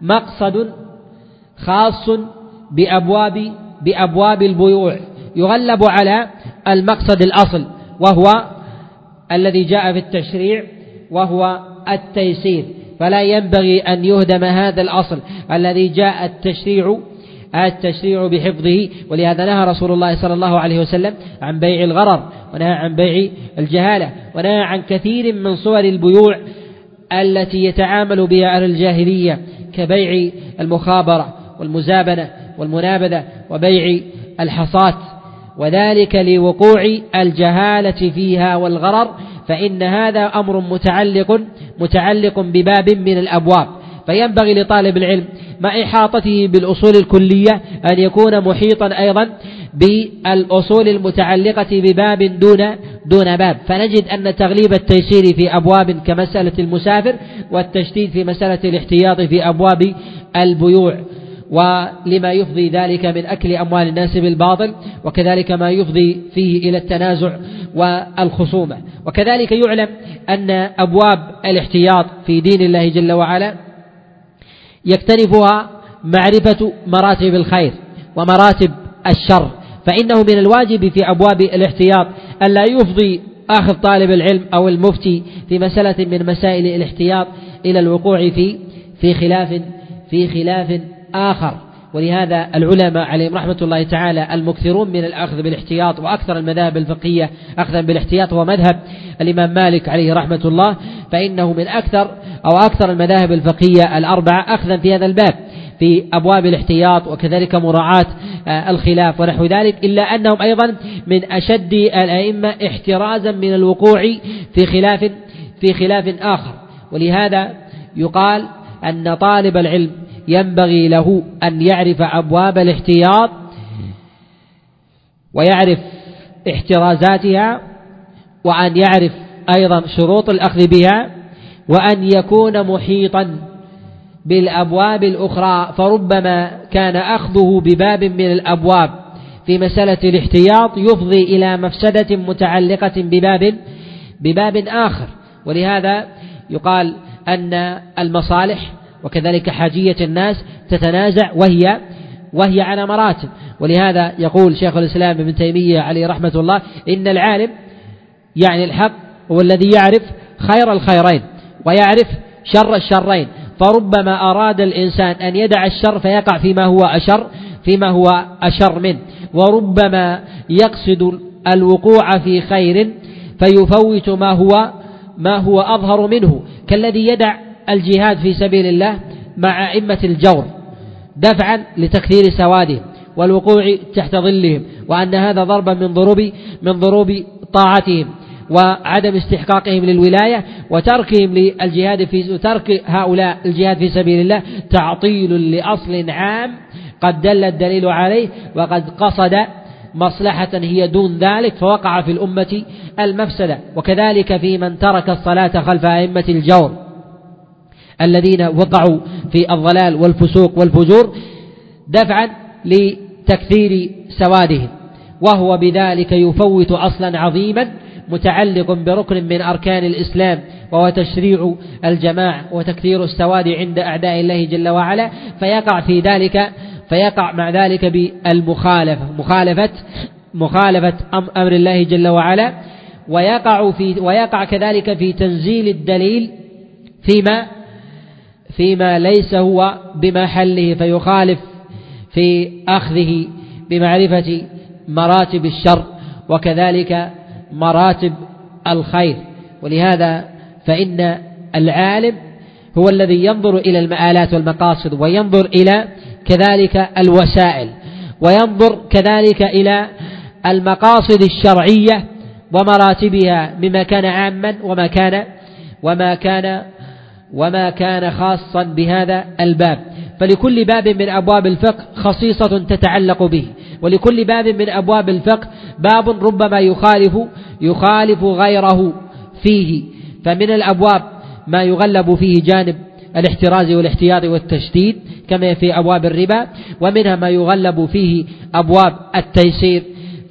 مقصد خاص بأبواب بأبواب البيوع. يغلب على المقصد الأصل وهو الذي جاء في التشريع وهو التيسير. فلا ينبغي أن يهدم هذا الأصل الذي جاء التشريع التشريع بحفظه. ولهذا نهى رسول الله صلى الله عليه وسلم عن بيع الغرر ونهى عن بيع الجهالة ونهى عن كثير من صور البيوع التي يتعامل بها أهل الجاهلية كبيع المخابرة والمزابنة والمنابذة وبيع الحصات وذلك لوقوع الجهالة فيها والغرر فإن هذا أمر متعلق متعلق بباب من الأبواب. فينبغي لطالب العلم مع إحاطته بالأصول الكلية أن يكون محيطا أيضا بالأصول المتعلقة بباب دون دون باب. فنجد أن تغليب التيسير في أبواب كمسألة المسافر والتشديد في مسألة الاحتياط في أبواب البيوع. ولما يفضي ذلك من أكل أموال الناس بالباطل وكذلك ما يفضي فيه إلى التنازع والخصومة. وكذلك يعلم أن أبواب الاحتياط في دين الله جل وعلا يكتنفها معرفة مراتب الخير ومراتب الشر. فإنه من الواجب في أبواب الاحتياط ألا يفضي آخذ طالب العلم أو المفتي في مسألة من مسائل الاحتياط إلى الوقوع في في خلاف في خلاف آخر. ولهذا العلماء عليهم رحمة الله تعالى المكثرون من الأخذ بالاحتياط وأكثر المذاهب الفقهية أخذا بالاحتياط هو مذهب الإمام مالك عليه رحمة الله فإنه من أكثر أو أكثر المذاهب الفقهية الأربعة أخذا في هذا الباب في أبواب الاحتياط وكذلك مراعاة آه، الخلاف ونحو ذلك إلا أنهم أيضا من أشد الأئمة احترازا من الوقوع في خلاف في خلاف آخر. ولهذا يقال أن طالب العلم ينبغي له أن يعرف أبواب الاحتياط ويعرف احترازاتها وأن يعرف أيضا شروط الأخذ بها وأن يكون محيطا بالأبواب الأخرى فربما كان أخذه بباب من الأبواب في مسألة الاحتياط يفضي إلى مفسدة متعلقة بباب بباب آخر. ولهذا يقال أن المصالح وكذلك حاجية الناس تتنازع وهي وهي على مراتب. ولهذا يقول شيخ الإسلام ابن تيمية عليه رحمة الله إن العالم يعني الحق هو الذي يعرف خير الخيرين ويعرف شر الشرين. فربما أراد الإنسان أن يدع الشر فيقع فيما هو أشر فيما هو أشر منه وربما يقصد الوقوع في خير فيفوت ما هو ما هو أظهر منه. كالذي يدع الجهاد في سبيل الله مع أئمة الجور دفعا لتكثير سوادهم والوقوع تحت ظلهم وأن هذا ضربا من ضروب من ضروب طاعتهم وعدم استحقاقهم للولاية وتركهم للجهاد في وترك هؤلاء الجهاد في سبيل الله تعطيل لأصل عام قد دل الدليل عليه وقد قصد مصلحة هي دون ذلك فوقع في الأمة المفسدة وكذلك في من ترك الصلاة خلف أئمة الجور. الذين وقعوا في الضلال والفسوق والفجور دفعا لتكثير سوادهم وهو بذلك يفوت أصلا عظيما متعلق بركن من أركان الإسلام وهو تشريع الجماعة وتكثير السواد عند أعداء الله جل وعلا فيقع في ذلك فيقع مع ذلك بالمخالفة مخالفة مخالفة أمر الله جل وعلا ويقع في ويقع كذلك في تنزيل الدليل فيما فيما ليس هو بمحله فيخالف في أخذه بمعرفة مراتب الشر وكذلك مراتب الخير. ولهذا فإن العالم هو الذي ينظر إلى المآلات والمقاصد وينظر إلى كذلك الوسائل وينظر كذلك إلى المقاصد الشرعية ومراتبها مما كان عاما وما كان وما كان وما كان خاصا بهذا الباب. فلكل باب من أبواب الفقه خصيصة تتعلق به. ولكل باب من أبواب الفقه باب ربما يخالف يخالف غيره فيه. فمن الأبواب ما يغلب فيه جانب الاحتراز والاحتياط والتشديد كما في أبواب الربا. ومنها ما يغلب فيه أبواب التيسير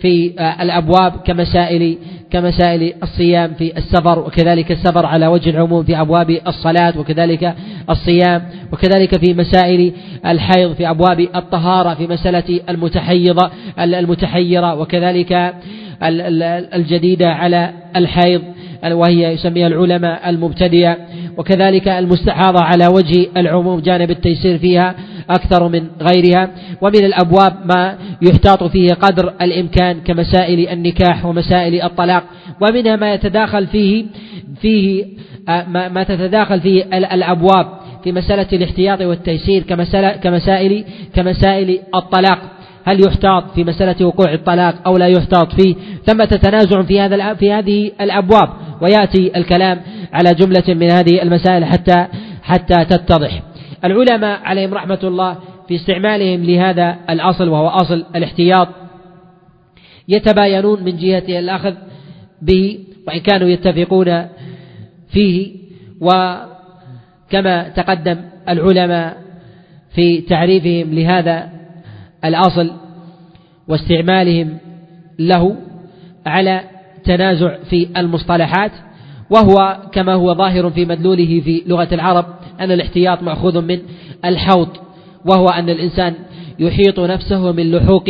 في الأبواب كمسائل كمسائل الصيام في السفر وكذلك السفر على وجه العموم في أبواب الصلاة وكذلك الصيام وكذلك في مسائل الحيض في أبواب الطهارة في مسألة المتحيضة المتحيرة وكذلك الجديدة على الحيض. وهي يسميها العلماء المبتدئة. وكذلك المستحاضة على وجه العموم جانب التيسير فيها أكثر من غيرها. ومن الأبواب ما يحتاط فيه قدر الإمكان كمسائل النكاح ومسائل الطلاق. ومنها ما يتداخل فيه فيه آه، ما تتداخل فيه الأبواب في مسألة الاحتياط والتيسير كمسائل كمسائل الطلاق. هل يحتاط في مسألة وقوع الطلاق أو لا يحتاط فيه؟ ثمة تنازع في هذا في هذه الأبواب ويأتي الكلام على جملة من هذه المسائل حتى حتى تتضح. العلماء عليهم رحمة الله في استعمالهم لهذا الأصل وهو أصل الاحتياط يتباينون من جهة الأخذ به وإن كانوا يتفقون فيه وكما تقدم العلماء في تعريفهم لهذا الأصل واستعمالهم له على تنازع في المصطلحات وهو كما هو ظاهر في مدلوله في لغة العرب أن الاحتياط مأخوذ من الحوط وهو أن الإنسان يحيط نفسه من لحوق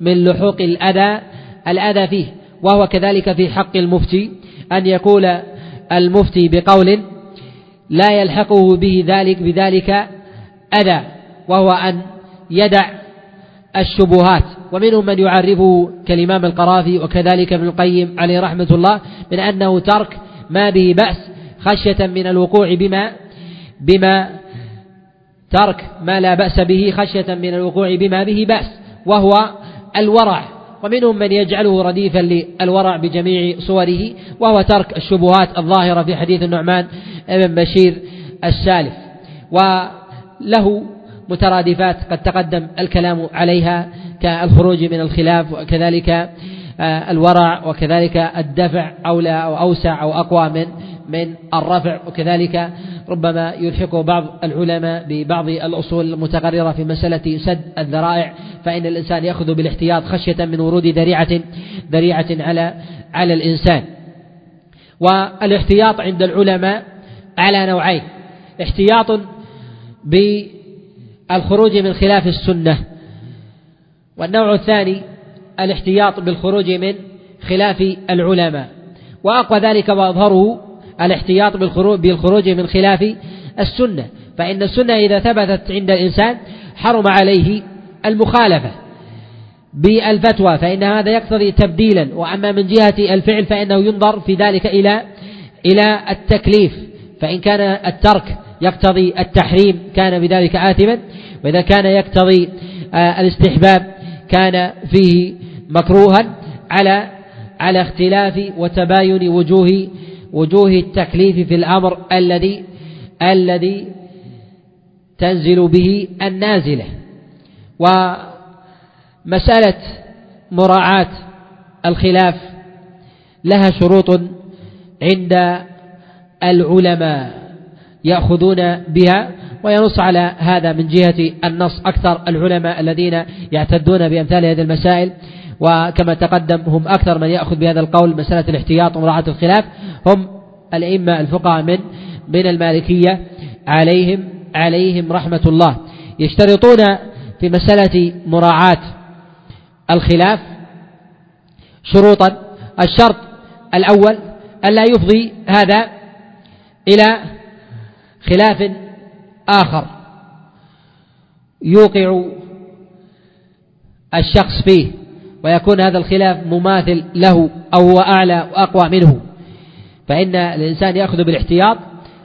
من لحوق الأذى الأذى فيه وهو كذلك في حق المفتي أن يقول المفتي بقول لا يلحقه به ذلك بذلك أذى وهو أن يدع الشبهات. ومنهم من يعرفه كالإمام القرافي وكذلك ابن القيم عليه رحمة الله من أنه ترك ما به بأس خشية من الوقوع بما بما ترك ما لا بأس به خشية من الوقوع بما به بأس وهو الورع. ومنهم من يجعله رديفا للورع بجميع صوره وهو ترك الشبهات الظاهرة في حديث النعمان بن بشير السالف. وله مترادفات قد تقدم الكلام عليها كالخروج من الخلاف وكذلك آه، الورع وكذلك الدفع أولى أو أوسع أو أقوى من من الرفع وكذلك ربما يلحقه بعض العلماء ببعض الأصول المتقررة في مسألة سد الذرائع فإن الإنسان يأخذ بالاحتياط خشية من ورود ذريعة ذريعة على على الإنسان. والإحتياط عند العلماء على نوعين احتياط بالخروج من خلاف السنة. والنوع الثاني الاحتياط بالخروج من خلاف العلماء. وأقوى ذلك وأظهره الاحتياط بالخروج من خلاف السنة. فإن السنة إذا ثبتت عند الإنسان حرم عليه المخالفة بالفتوى فإن هذا يقتضي تبديلا. وأما من جهة الفعل فإنه ينظر في ذلك إلى إلى التكليف. فإن كان الترك يقتضي التحريم كان بذلك آثما. وإذا كان يقتضي آه، الاستحباب كان فيه مكروها على على اختلاف وتباين وجوه وجوه التكليف في الأمر الذي الذي تنزل به النازلة. ومسألة مراعاة الخلاف لها شروط عند العلماء. يأخذون بها وينص على هذا من جهة النص أكثر العلماء الذين يعتدون بأمثال هذه المسائل. وكما تقدم هم أكثر من يأخذ بهذا القول مسألة الاحتياط ومراعاة الخلاف. هم الأئمة الفقهاء من من المالكية عليهم عليهم رحمة الله. يشترطون في مسألة مراعاة الخلاف شروطا. الشرط الأول ألا يفضي هذا إلى خلاف آخر يوقع الشخص فيه ويكون هذا الخلاف مماثل له أو هو أعلى وأقوى منه. فإن الإنسان يأخذ بالاحتياط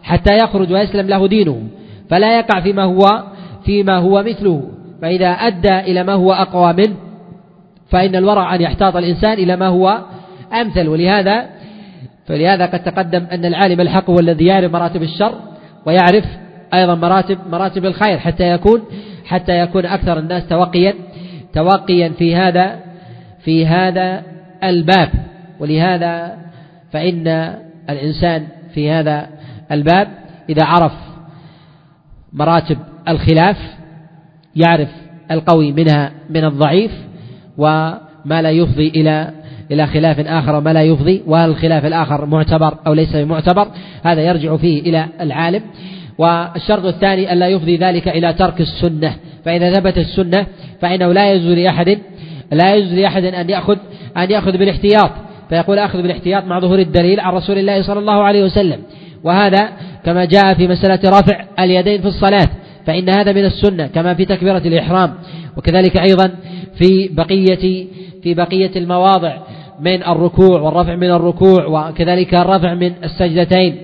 حتى يخرج ويسلم له دينه فلا يقع فيما هو فيما هو مثله. فإذا أدى إلى ما هو أقوى منه فإن الورع أن يحتاط الإنسان إلى ما هو أمثل. ولهذا فلهذا قد تقدم أن العالم الحق هو الذي يعرف مراتب الشر ويعرف أيضا مراتب مراتب الخير حتى يكون حتى يكون أكثر الناس توقيا توقيا في هذا في هذا الباب. ولهذا فإن الإنسان في هذا الباب إذا عرف مراتب الخلاف يعرف القوي منها من الضعيف وما لا يفضي إلى إلى خلاف آخر وما لا يفضي وهل الخلاف الآخر معتبر أو ليس معتبر هذا يرجع فيه إلى العالم. والشرط الثاني ألا يفضي ذلك إلى ترك السنة. فإذا ثبت السنة فإنه لا يجوز لأحد لا يجوز لأحد أن يأخذ أن يأخذ بالاحتياط. فيقول أخذ بالاحتياط مع ظهور الدليل عن رسول الله صلى الله عليه وسلم. وهذا كما جاء في مسألة رفع اليدين في الصلاة. فإن هذا من السنة كما في تكبيرة الإحرام. وكذلك أيضا في بقية في بقية المواضع. من الركوع والرفع من الركوع وكذلك الرفع من السجدتين.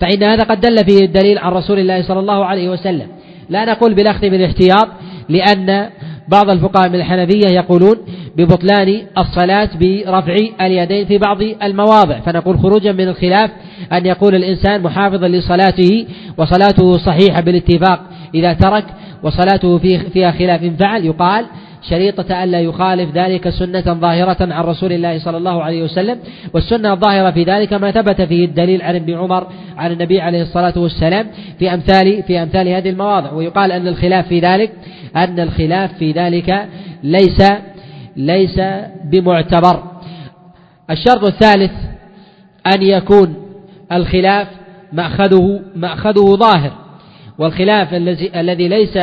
فإن هذا قد دل فيه الدليل عن رسول الله صلى الله عليه وسلم. لا نقول بالأخذ بالاحتياط لأن بعض الفقهاء من الحنفية يقولون ببطلان الصلاة برفع اليدين في بعض المواضع. فنقول خروجا من الخلاف أن يقول الإنسان محافظا لصلاته وصلاته صحيحة بالاتفاق إذا ترك وصلاته فيها خلاف. فعل يقال شريطة ألا يخالف ذلك سنة ظاهرة عن رسول الله صلى الله عليه وسلم والسنة الظاهرة في ذلك ما ثبت فيه الدليل عن ابن عمر عن النبي عليه الصلاة والسلام في أمثال في أمثال هذه المواضع. ويقال أن الخلاف في ذلك أن الخلاف في ذلك ليس ليس بمعتبر. الشرط الثالث أن يكون الخلاف مأخذه مأخذه ظاهر والخلاف الذي الذي ليس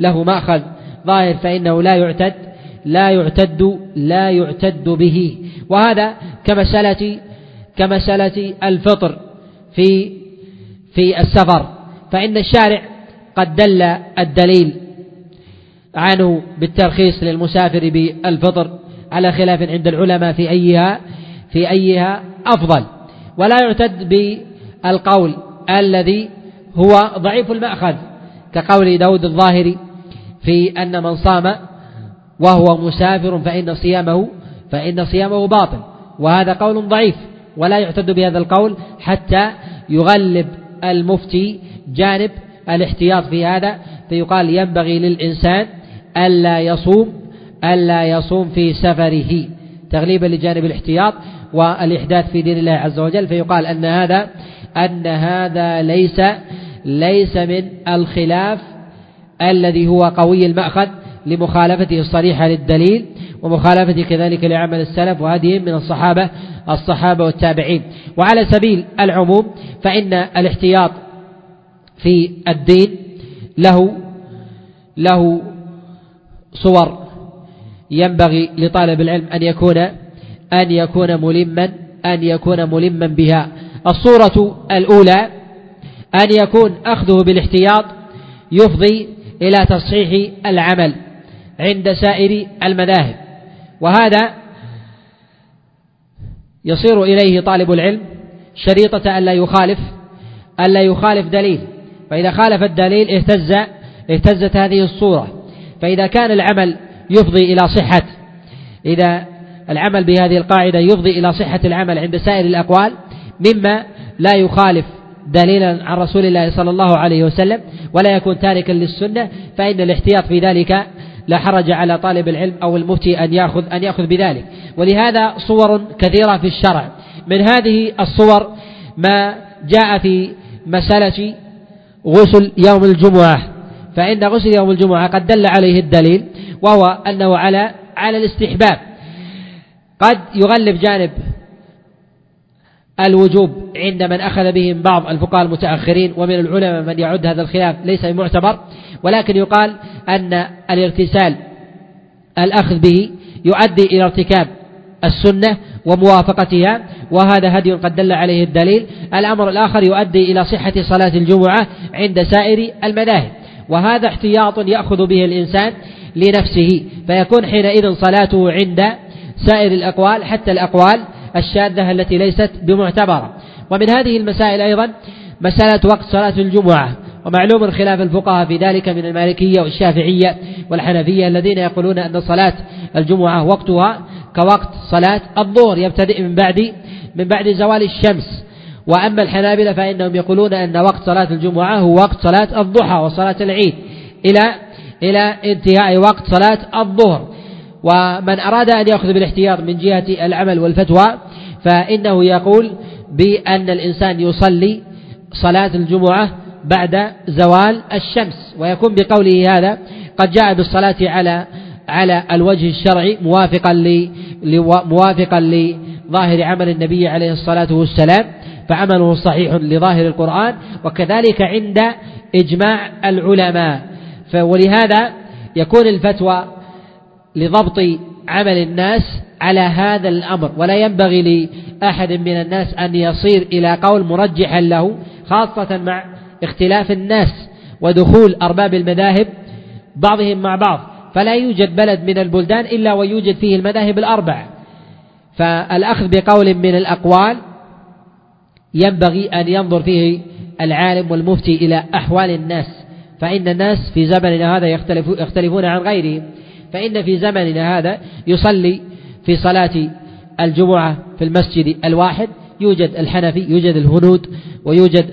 له مأخذ ظاهر فإنه لا يعتد لا يعتد لا يعتد به. وهذا كمسألة كمسألة الفطر في في السفر. فإن الشارع قد دل الدليل عنه بالترخيص للمسافر بالفطر على خلاف عند العلماء في أيها في أيها أفضل. ولا يعتد بالقول الذي هو ضعيف المأخذ كقول داود الظاهري في أن من صام وهو مسافر فإن صيامه فإن صيامه باطل. وهذا قول ضعيف ولا يعتد بهذا القول حتى يغلب المفتي جانب الاحتياط في هذا فيقال ينبغي للإنسان ألا يصوم ألا يصوم في سفره تغليبا لجانب الاحتياط والإحداث في دين الله عز وجل. فيقال أن هذا أن هذا ليس ليس من الخلاف الذي هو قوي المأخذ لمخالفته الصريحة للدليل ومخالفته كذلك لعمل السلف وهذه من الصحابة الصحابة والتابعين. وعلى سبيل العموم فإن الاحتياط في الدين له له صور ينبغي لطالب العلم أن يكون أن يكون ملما أن يكون ملما بها. الصورة الأولى أن يكون أخذه بالاحتياط يفضي إلى تصحيح العمل عند سائر المذاهب. وهذا يصير إليه طالب العلم شريطة ألا يخالف ألا يخالف دليل. فإذا خالف الدليل اهتز اهتزت هذه الصورة. فإذا كان العمل يفضي إلى صحة إذا العمل بهذه القاعدة يفضي إلى صحة العمل عند سائر الأقوال مما لا يخالف دليلا عن رسول الله صلى الله عليه وسلم ولا يكون تاركا للسنة فإن الاحتياط في ذلك لا حرج على طالب العلم أو المفتي أن يأخذ أن يأخذ بذلك. ولهذا صور كثيرة في الشرع. من هذه الصور ما جاء في مسألة غسل يوم الجمعة. فإن غسل يوم الجمعة قد دل عليه الدليل وهو أنه على على الاستحباب. قد يغلب جانب الوجوب عند من أخذ بهم بعض الفقهاء المتأخرين ومن العلماء من يعد هذا الخلاف ليس بمعتبر ولكن يقال أن الاغتسال الأخذ به يؤدي إلى ارتكاب السنة وموافقتها وهذا هدي قد دل عليه الدليل. الأمر الآخر يؤدي إلى صحة صلاة الجمعة عند سائر المذاهب وهذا احتياط يأخذ به الإنسان لنفسه فيكون حينئذ صلاته عند سائر الأقوال حتى الأقوال الشاذة التي ليست بمعتبرة. ومن هذه المسائل أيضا مسألة وقت صلاة الجمعة ومعلوم خلاف الفقهاء في ذلك من المالكية والشافعية والحنفية الذين يقولون أن صلاة الجمعة وقتها كوقت صلاة الظهر يبتدئ من بعد من بعد زوال الشمس. وأما الحنابلة فإنهم يقولون أن وقت صلاة الجمعة هو وقت صلاة الضحى وصلاة العيد إلى إلى انتهاء وقت صلاة الظهر. ومن أراد أن يأخذ بالاحتياط من جهة العمل والفتوى فإنه يقول بأن الإنسان يصلي صلاة الجمعة بعد زوال الشمس. ويكون بقوله هذا قد جاء بالصلاة على على الوجه الشرعي موافقا ل موافقا لظاهر عمل النبي عليه الصلاة والسلام فعمله صحيح لظاهر القرآن وكذلك عند إجماع العلماء. ولهذا يكون الفتوى لضبط عمل الناس على هذا الأمر ولا ينبغي لأحد من الناس أن يصير إلى قول مرجحا له خاصة مع اختلاف الناس ودخول أرباب المذاهب بعضهم مع بعض. فلا يوجد بلد من البلدان إلا ويوجد فيه المذاهب الأربع فالأخذ بقول من الأقوال ينبغي أن ينظر فيه العالم والمفتي إلى أحوال الناس فإن الناس في زمننا هذا يختلفون عن غيرهم. فإن في زمننا هذا يصلي في صلاة الجمعة في المسجد الواحد يوجد الحنفي يوجد الهنود ويوجد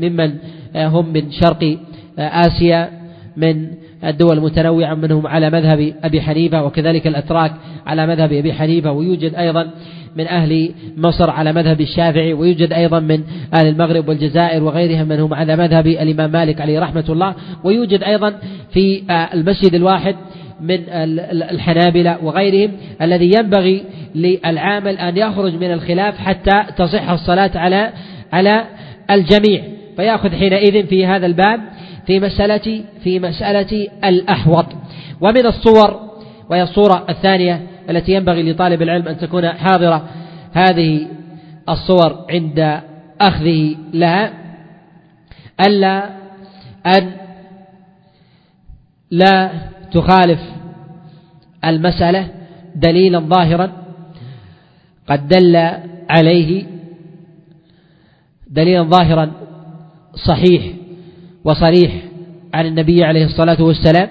ممن هم من شرق آسيا من الدول المتنوعة منهم على مذهب أبي حنيفة وكذلك الأتراك على مذهب أبي حنيفة ويوجد أيضا من أهل مصر على مذهب الشافعي ويوجد أيضا من أهل المغرب والجزائر وغيرهم من هم على مذهب الإمام مالك عليه رحمة الله ويوجد أيضا في المسجد الواحد من الحنابلة وغيرهم الذي ينبغي للعامل أن يخرج من الخلاف حتى تصح الصلاة على على الجميع. فيأخذ حينئذ في هذا الباب في مسألة في مسألة الأحوط. ومن الصور وهي الصورة الثانية التي ينبغي لطالب العلم أن تكون حاضرة هذه الصور عند أخذه لها. ألا أن لا تخالف المسألة دليلا ظاهرا قد دل عليه دليلا ظاهرا صحيح وصريح عن النبي عليه الصلاة والسلام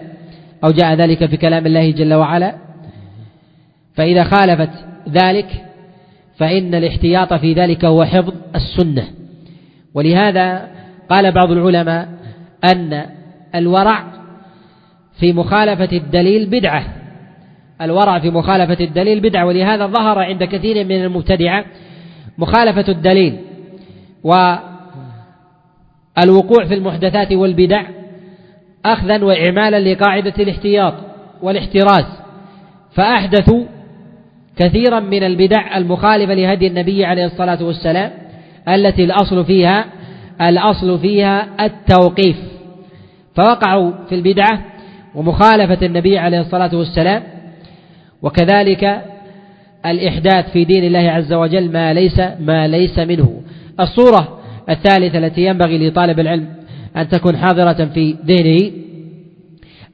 أو جاء ذلك في كلام الله جل وعلا. فإذا خالفت ذلك فإن الاحتياط في ذلك هو حفظ السنة. ولهذا قال بعض العلماء أن الورع في مخالفة الدليل بدعة. الورع في مخالفة الدليل بدعة ولهذا ظهر عند كثير من المبتدعة مخالفة الدليل. والوقوع في المحدثات والبدع أخذا وإعمالا لقاعدة الاحتياط والاحتراز. فأحدثوا كثيرا من البدع المخالفة لهدي النبي عليه الصلاة والسلام التي الأصل فيها الأصل فيها التوقيف. فوقعوا في البدعة ومخالفة النبي عليه الصلاة والسلام وكذلك الإحداث في دين الله عز وجل ما ليس ما ليس منه. الصورة الثالثة التي ينبغي لطالب العلم أن تكون حاضرة في ذهنه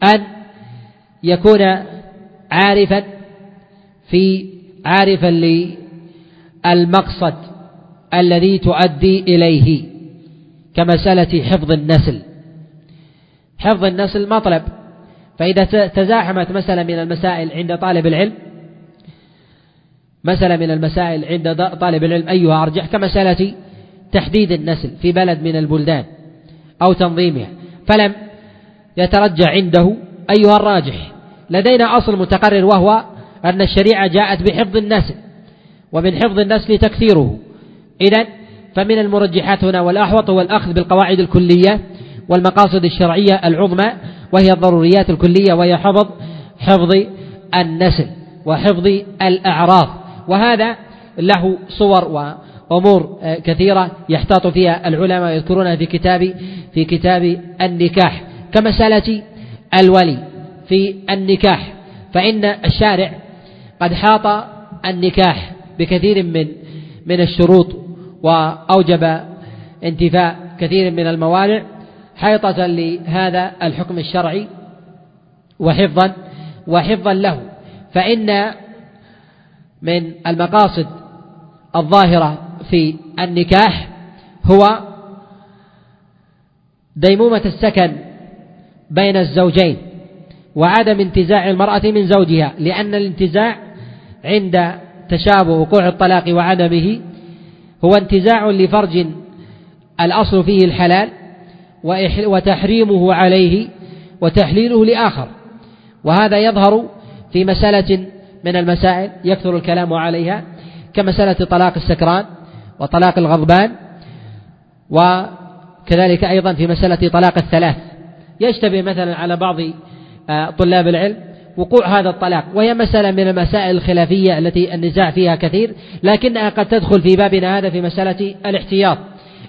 أن يكون عارفا في عارفا للمقصد الذي تؤدي إليه كمسألة حفظ النسل. حفظ النسل مطلب. فإذا تزاحمت مسألة من المسائل عند طالب العلم مسألة من المسائل عند طالب العلم أيها أرجح كمسألة تحديد النسل في بلد من البلدان أو تنظيمها. فلم يترجع عنده أيها الراجح لدينا أصل متقرر وهو أن الشريعة جاءت بحفظ النسل ومن حفظ النسل تكثيره. إذا فمن المرجحات هنا والأحوط هو الأخذ بالقواعد الكلية والمقاصد الشرعية العظمى وهي الضروريات الكلية وهي حفظ حفظ النسل وحفظ الأعراض وهذا له صور وأمور كثيرة يحتاط فيها العلماء يذكرونها في كتاب في كتاب النكاح. كمسألة الولي في النكاح فإن الشارع قد حاط النكاح بكثير من من الشروط وأوجب انتفاء كثير من الموانع. حيطة لهذا الحكم الشرعي وحفظا وحفظا له. فإن من المقاصد الظاهرة في النكاح هو ديمومة السكن بين الزوجين وعدم انتزاع المرأة من زوجها لأن الانتزاع عند تشابه وقوع الطلاق وعدمه هو انتزاع لفرج الأصل فيه الحلال وتحريمه عليه وتحليله لآخر. وهذا يظهر في مسألة من المسائل يكثر الكلام عليها كمسألة طلاق السكران وطلاق الغضبان وكذلك أيضا في مسألة طلاق الثلاث. يشتبه مثلا على بعض آه، طلاب العلم وقوع هذا الطلاق وهي مسألة من المسائل الخلافية التي النزاع فيها كثير لكنها قد تدخل في بابنا هذا في مسألة الاحتياط.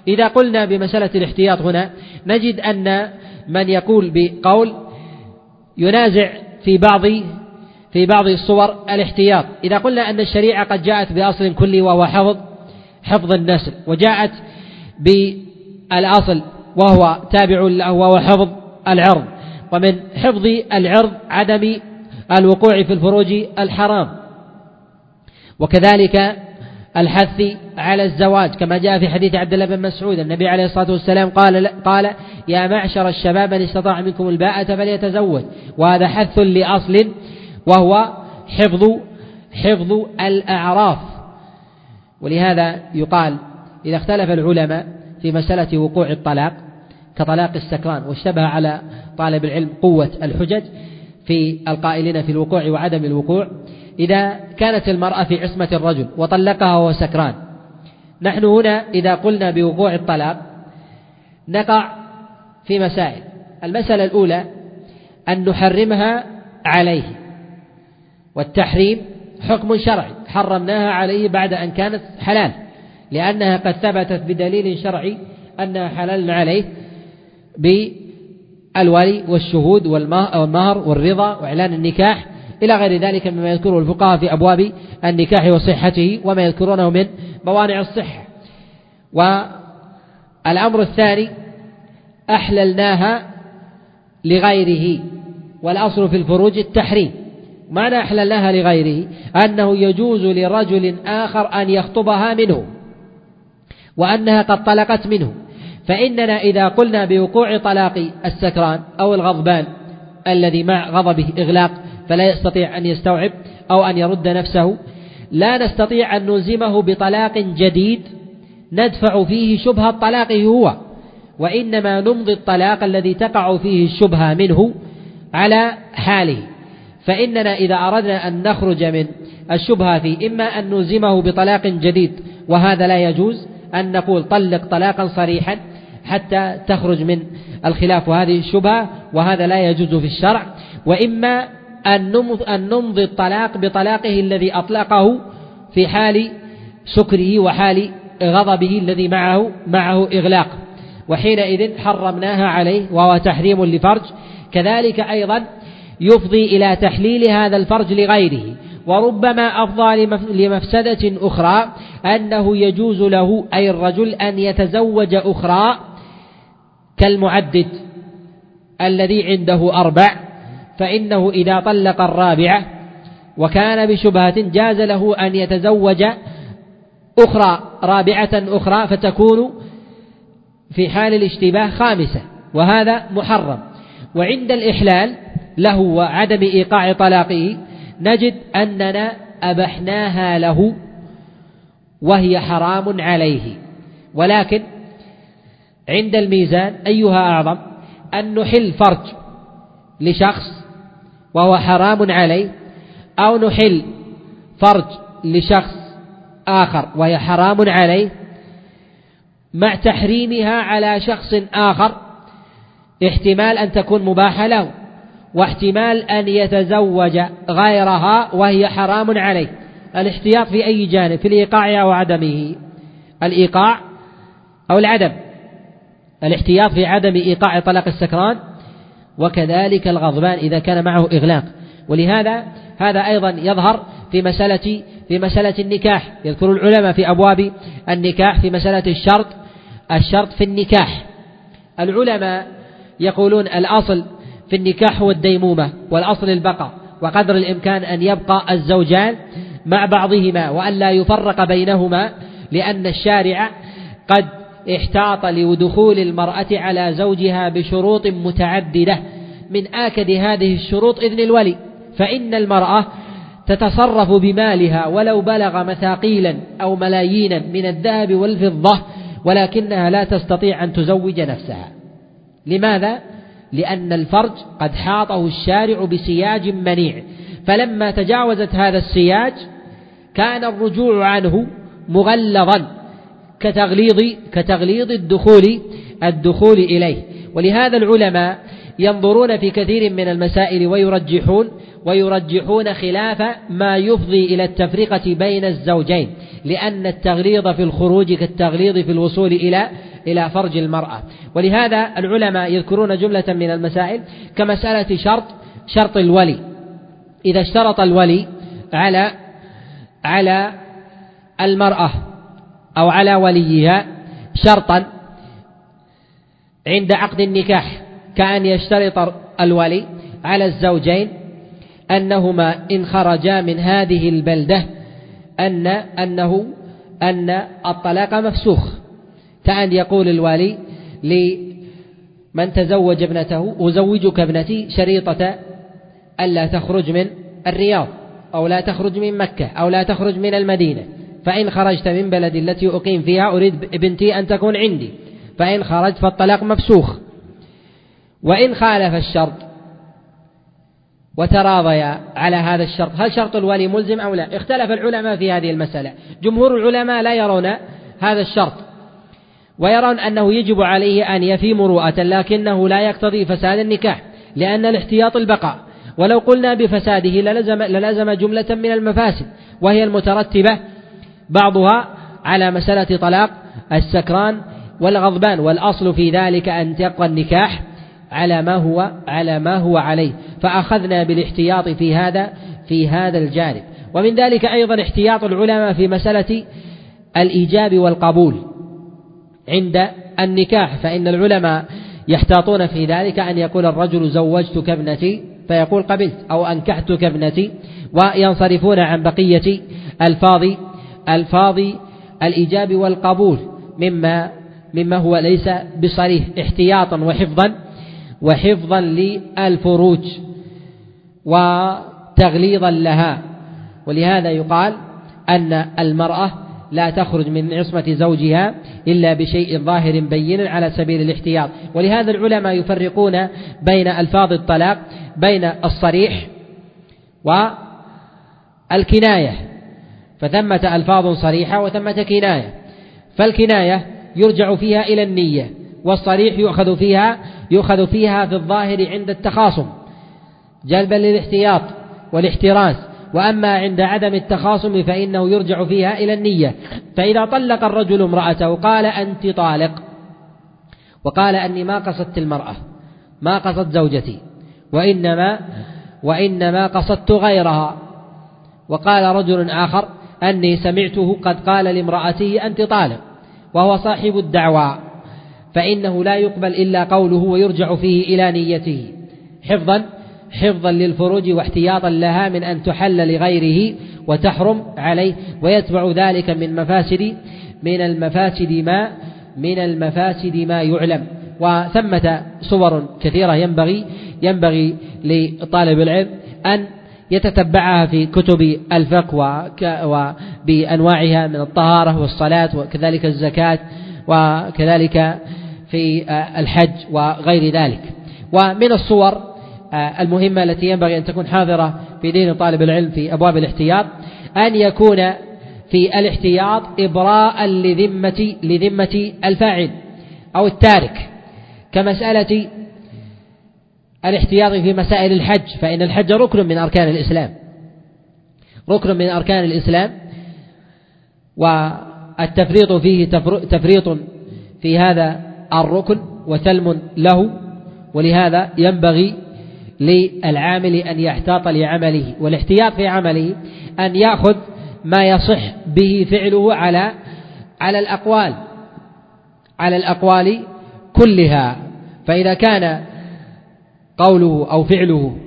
إذا قلنا بمسألة الاحتياط هنا نجد أن من يقول بقول ينازع في بعض في بعض الصور الاحتياط. إذا قلنا أن الشريعة قد جاءت بأصل كلي وهو حفظ حفظ النسل وجاءت بالأصل وهو تابع وهو حفظ العرض. ومن حفظ العرض عدم الوقوع في الفروج الحرام. وكذلك الحث على الزواج كما جاء في حديث عبد الله بن مسعود النبي عليه الصلاة والسلام قال قال يا معشر الشباب من استطاع منكم الباءة فليتزوج. وهذا حث لأصل وهو حفظ حفظ الأعراف. ولهذا يقال إذا اختلف العلماء في مسألة وقوع الطلاق كطلاق السكران واشتبه على طالب العلم قوة الحجج في القائلين في الوقوع وعدم الوقوع إذا كانت المرأة في عصمة الرجل وطلقها وهو سكران. نحن هنا إذا قلنا بوقوع الطلاق نقع في مسائل. المسألة الأولى أن نحرمها عليه والتحريم حكم شرعي. حرمناها عليه بعد أن كانت حلال لأنها قد ثبتت بدليل شرعي أنها حلال عليه بالولي والشهود والمهر والرضا وإعلان النكاح إلى غير ذلك مما يذكره الفقهاء في أبواب النكاح وصحته وما يذكرونه من موانع الصحة. والأمر الثاني أحللناها لغيره والأصل في الفروج التحريم. معنى أحللناها لغيره؟ أنه يجوز لرجل آخر أن يخطبها منه وأنها قد طلقت منه. فإننا إذا قلنا بوقوع طلاق السكران أو الغضبان الذي مع غضبه إغلاق فلا يستطيع أن يستوعب أو أن يرد نفسه. لا نستطيع أن نلزمه بطلاق جديد ندفع فيه شبهة طلاقه هو وإنما نمضي الطلاق الذي تقع فيه الشبهة منه على حاله. فإننا إذا أردنا أن نخرج من الشبهة فيه إما أن نلزمه بطلاق جديد وهذا لا يجوز أن نقول طلق طلاقا صريحا حتى تخرج من الخلاف وهذه الشبهة وهذا لا يجوز في الشرع. وإما أن نمضي الطلاق بطلاقه الذي أطلقه في حال سكره وحال غضبه الذي معه معه إغلاق. وحينئذ حرمناها عليه وهو تحريم لفرج. كذلك أيضا يفضي إلى تحليل هذا الفرج لغيره. وربما أفضى لمفسدة أخرى أنه يجوز له أي الرجل أن يتزوج أخرى كالمعدد الذي عنده أربع فإنه إذا طلق الرابعة وكان بشبهة جاز له أن يتزوج أخرى رابعة أخرى فتكون في حال الاشتباه خامسة وهذا محرم. وعند الإحلال له وعدم إيقاع طلاقه نجد أننا أبحناها له وهي حرام عليه. ولكن عند الميزان أيها أعظم أن نحل فرج لشخص وهو حرام عليه أو نحل فرج لشخص آخر وهي حرام عليه مع تحريمها على شخص آخر احتمال أن تكون مباحة له واحتمال أن يتزوج غيرها وهي حرام عليه. الاحتياط في أي جانب؟ في الإيقاع أو عدمه؟ الإيقاع أو العدم؟ الاحتياط في عدم إيقاع طلاق السكران وكذلك الغضبان إذا كان معه إغلاق. ولهذا هذا أيضا يظهر في مسألة في مسألة النكاح. يذكر العلماء في أبواب النكاح في مسألة الشرط الشرط في النكاح. العلماء يقولون الأصل في النكاح هو الديمومة والأصل البقاء وقدر الإمكان أن يبقى الزوجان مع بعضهما وأن لا يفرق بينهما لأن الشارع قد احتاط لدخول المرأة على زوجها بشروط متعددة من آكد هذه الشروط إذن الولي فإن المرأة تتصرف بمالها ولو بلغ مثاقيلا أو ملايينا من الذهب والفضة ولكنها لا تستطيع أن تزوج نفسها. لماذا؟ لأن الفرج قد حاطه الشارع بسياج منيع. فلما تجاوزت هذا السياج كان الرجوع عنه مغلظا. كتغليظ كتغليظ الدخول الدخول إليه. ولهذا العلماء ينظرون في كثير من المسائل ويرجحون ويرجحون خلاف ما يفضي إلى التفرقة بين الزوجين لأن التغليظ في الخروج كالتغليظ في الوصول إلى إلى فرج المرأة. ولهذا العلماء يذكرون جملة من المسائل كمسألة شرط شرط الولي. إذا اشترط الولي على على المرأة أو على وليها شرطا عند عقد النكاح كأن يشترط الولي على الزوجين أنهما إن خرجا من هذه البلدة أن أنه أن الطلاق مفسوخ. كأن يقول الوالي لمن تزوج ابنته أزوجك ابنتي شريطة ألا تخرج من الرياض أو لا تخرج من مكة أو لا تخرج من المدينة. فإن خرجت من بلد التي أقيم فيها أريد بنتي أن تكون عندي. فإن خرجت فالطلاق مفسوخ. وإن خالف الشرط وتراضيا على هذا الشرط هل شرط الولي ملزم أو لا؟ اختلف العلماء في هذه المسألة. جمهور العلماء لا يرون هذا الشرط ويرون أنه يجب عليه أن يفي مروءة لكنه لا يقتضي فساد النكاح لأن الاحتياط البقاء. ولو قلنا بفساده للزم, للزم جملة من المفاسد وهي المترتبة بعضها على مسألة طلاق السكران والغضبان والأصل في ذلك أن تبقى النكاح على ما هو على ما هو عليه. فأخذنا بالاحتياط في هذا في هذا الجانب. ومن ذلك أيضا احتياط العلماء في مسألة الإيجاب والقبول عند النكاح. فإن العلماء يحتاطون في ذلك أن يقول الرجل زوجتك ابنتي فيقول قبلت أو أنكحتك ابنتي وينصرفون عن بقية ألفاظ ألفاظ الإيجاب والقبول مما مما هو ليس بصريح احتياطا وحفظا وحفظا للفروج وتغليظا لها. ولهذا يقال أن المرأة لا تخرج من عصمة زوجها إلا بشيء ظاهر بين على سبيل الاحتياط. ولهذا العلماء يفرقون بين ألفاظ الطلاق بين الصريح والكناية. فثمة ألفاظ صريحة وثمة كناية. فالكناية يرجع فيها إلى النية والصريح يؤخذ فيها يؤخذ فيها في الظاهر عند التخاصم جلبا للاحتياط والاحتراس. وأما عند عدم التخاصم فإنه يرجع فيها إلى النية. فإذا طلق الرجل امرأته قال أنت طالق وقال أني ما قصدت المرأة ما قصدت زوجتي وإنما وإنما قصدت غيرها. وقال رجل آخر أني سمعته قد قال لامرأته أنت طالق وهو صاحب الدعوى فإنه لا يقبل إلا قوله ويرجع فيه إلى نيته. حفظا حفظا للفروج واحتياطا لها من أن تحل لغيره وتحرم عليه ويتبع ذلك من مفاسد من المفاسد ما من المفاسد ما يعلم. وثمة صور كثيرة ينبغي ينبغي لطالب العلم أن يتتبعها في كتب الفقه وبأنواعها من الطهارة والصلاة وكذلك الزكاة وكذلك في الحج وغير ذلك. ومن الصور المهمة التي ينبغي أن تكون حاضرة في دين طالب العلم في أبواب الاحتياط أن يكون في الاحتياط إبراء لذمة لذمة الفاعل أو التارك. كمسألة الاحتياط في مسائل الحج فإن الحج ركن من أركان الإسلام. ركن من أركان الإسلام. والتفريط فيه تفريط في هذا الركن وثلم له ولهذا ينبغي للعامل أن يحتاط لعمله. والاحتياط في عمله أن يأخذ ما يصح به فعله على على الأقوال على الأقوال كلها. فإذا كان قوله أو فعله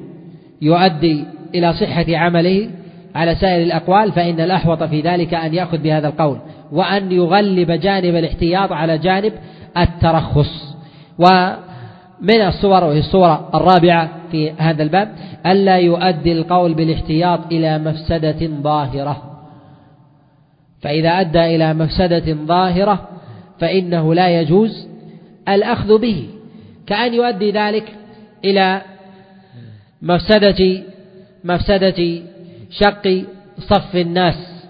يؤدي إلى صحة عمله على سائر الأقوال فإن الأحوط في ذلك أن يأخذ بهذا القول وأن يغلب جانب الاحتياط على جانب الترخص. ومن الصور وهي الصورة الرابعة في هذا الباب ألا يؤدي القول بالاحتياط إلى مفسدة ظاهرة. فإذا أدى إلى مفسدة ظاهرة فإنه لا يجوز الأخذ به. كأن يؤدي ذلك إلى مفسدة مفسدة شق صف الناس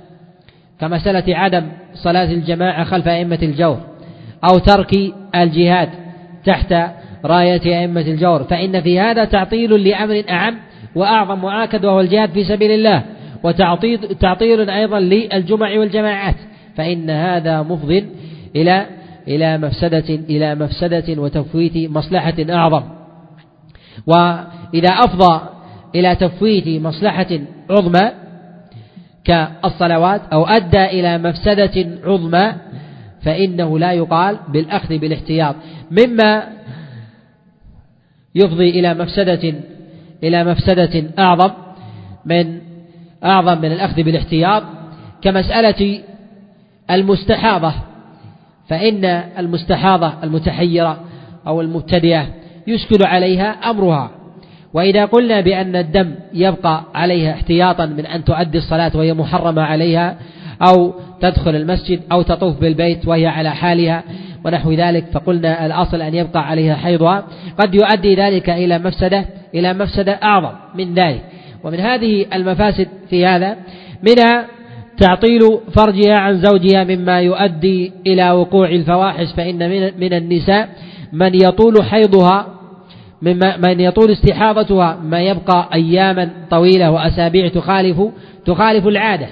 كمسألة عدم صلاة الجماعة خلف أئمة الجور أو ترك الجهاد تحت راية أئمة الجور فإن في هذا تعطيل لأمر أعم وأعظم وآكد وهو الجهاد في سبيل الله وتعطيل تعطيل أيضا للجمع والجماعات فإن هذا مفض إلى إلى مفسدة إلى مفسدة وتفويت مصلحة أعظم. وإذا أفضى إلى تفويت مصلحة عظمى كالصلوات أو أدى إلى مفسدة عظمى فإنه لا يقال بالأخذ بالاحتياط مما يفضي إلى مفسدة إلى مفسدة أعظم من أعظم من الأخذ بالاحتياط كمسألة المستحاضة فإن المستحاضة المتحيرة أو المبتدئة يشكل عليها أمرها. وإذا قلنا بأن الدم يبقى عليها احتياطا من أن تؤدي الصلاة وهي محرمة عليها أو تدخل المسجد أو تطوف بالبيت وهي على حالها ونحو ذلك فقلنا الأصل أن يبقى عليها حيضها. قد يؤدي ذلك إلى مفسدة إلى مفسدة أعظم من ذلك. ومن هذه المفاسد في هذا منها تعطيل فرجها عن زوجها مما يؤدي إلى وقوع الفواحش فإن من النساء من يطول حيضها من يطول استحاضتها ما يبقى أياما طويلة وأسابيع تخالف تخالف العادة.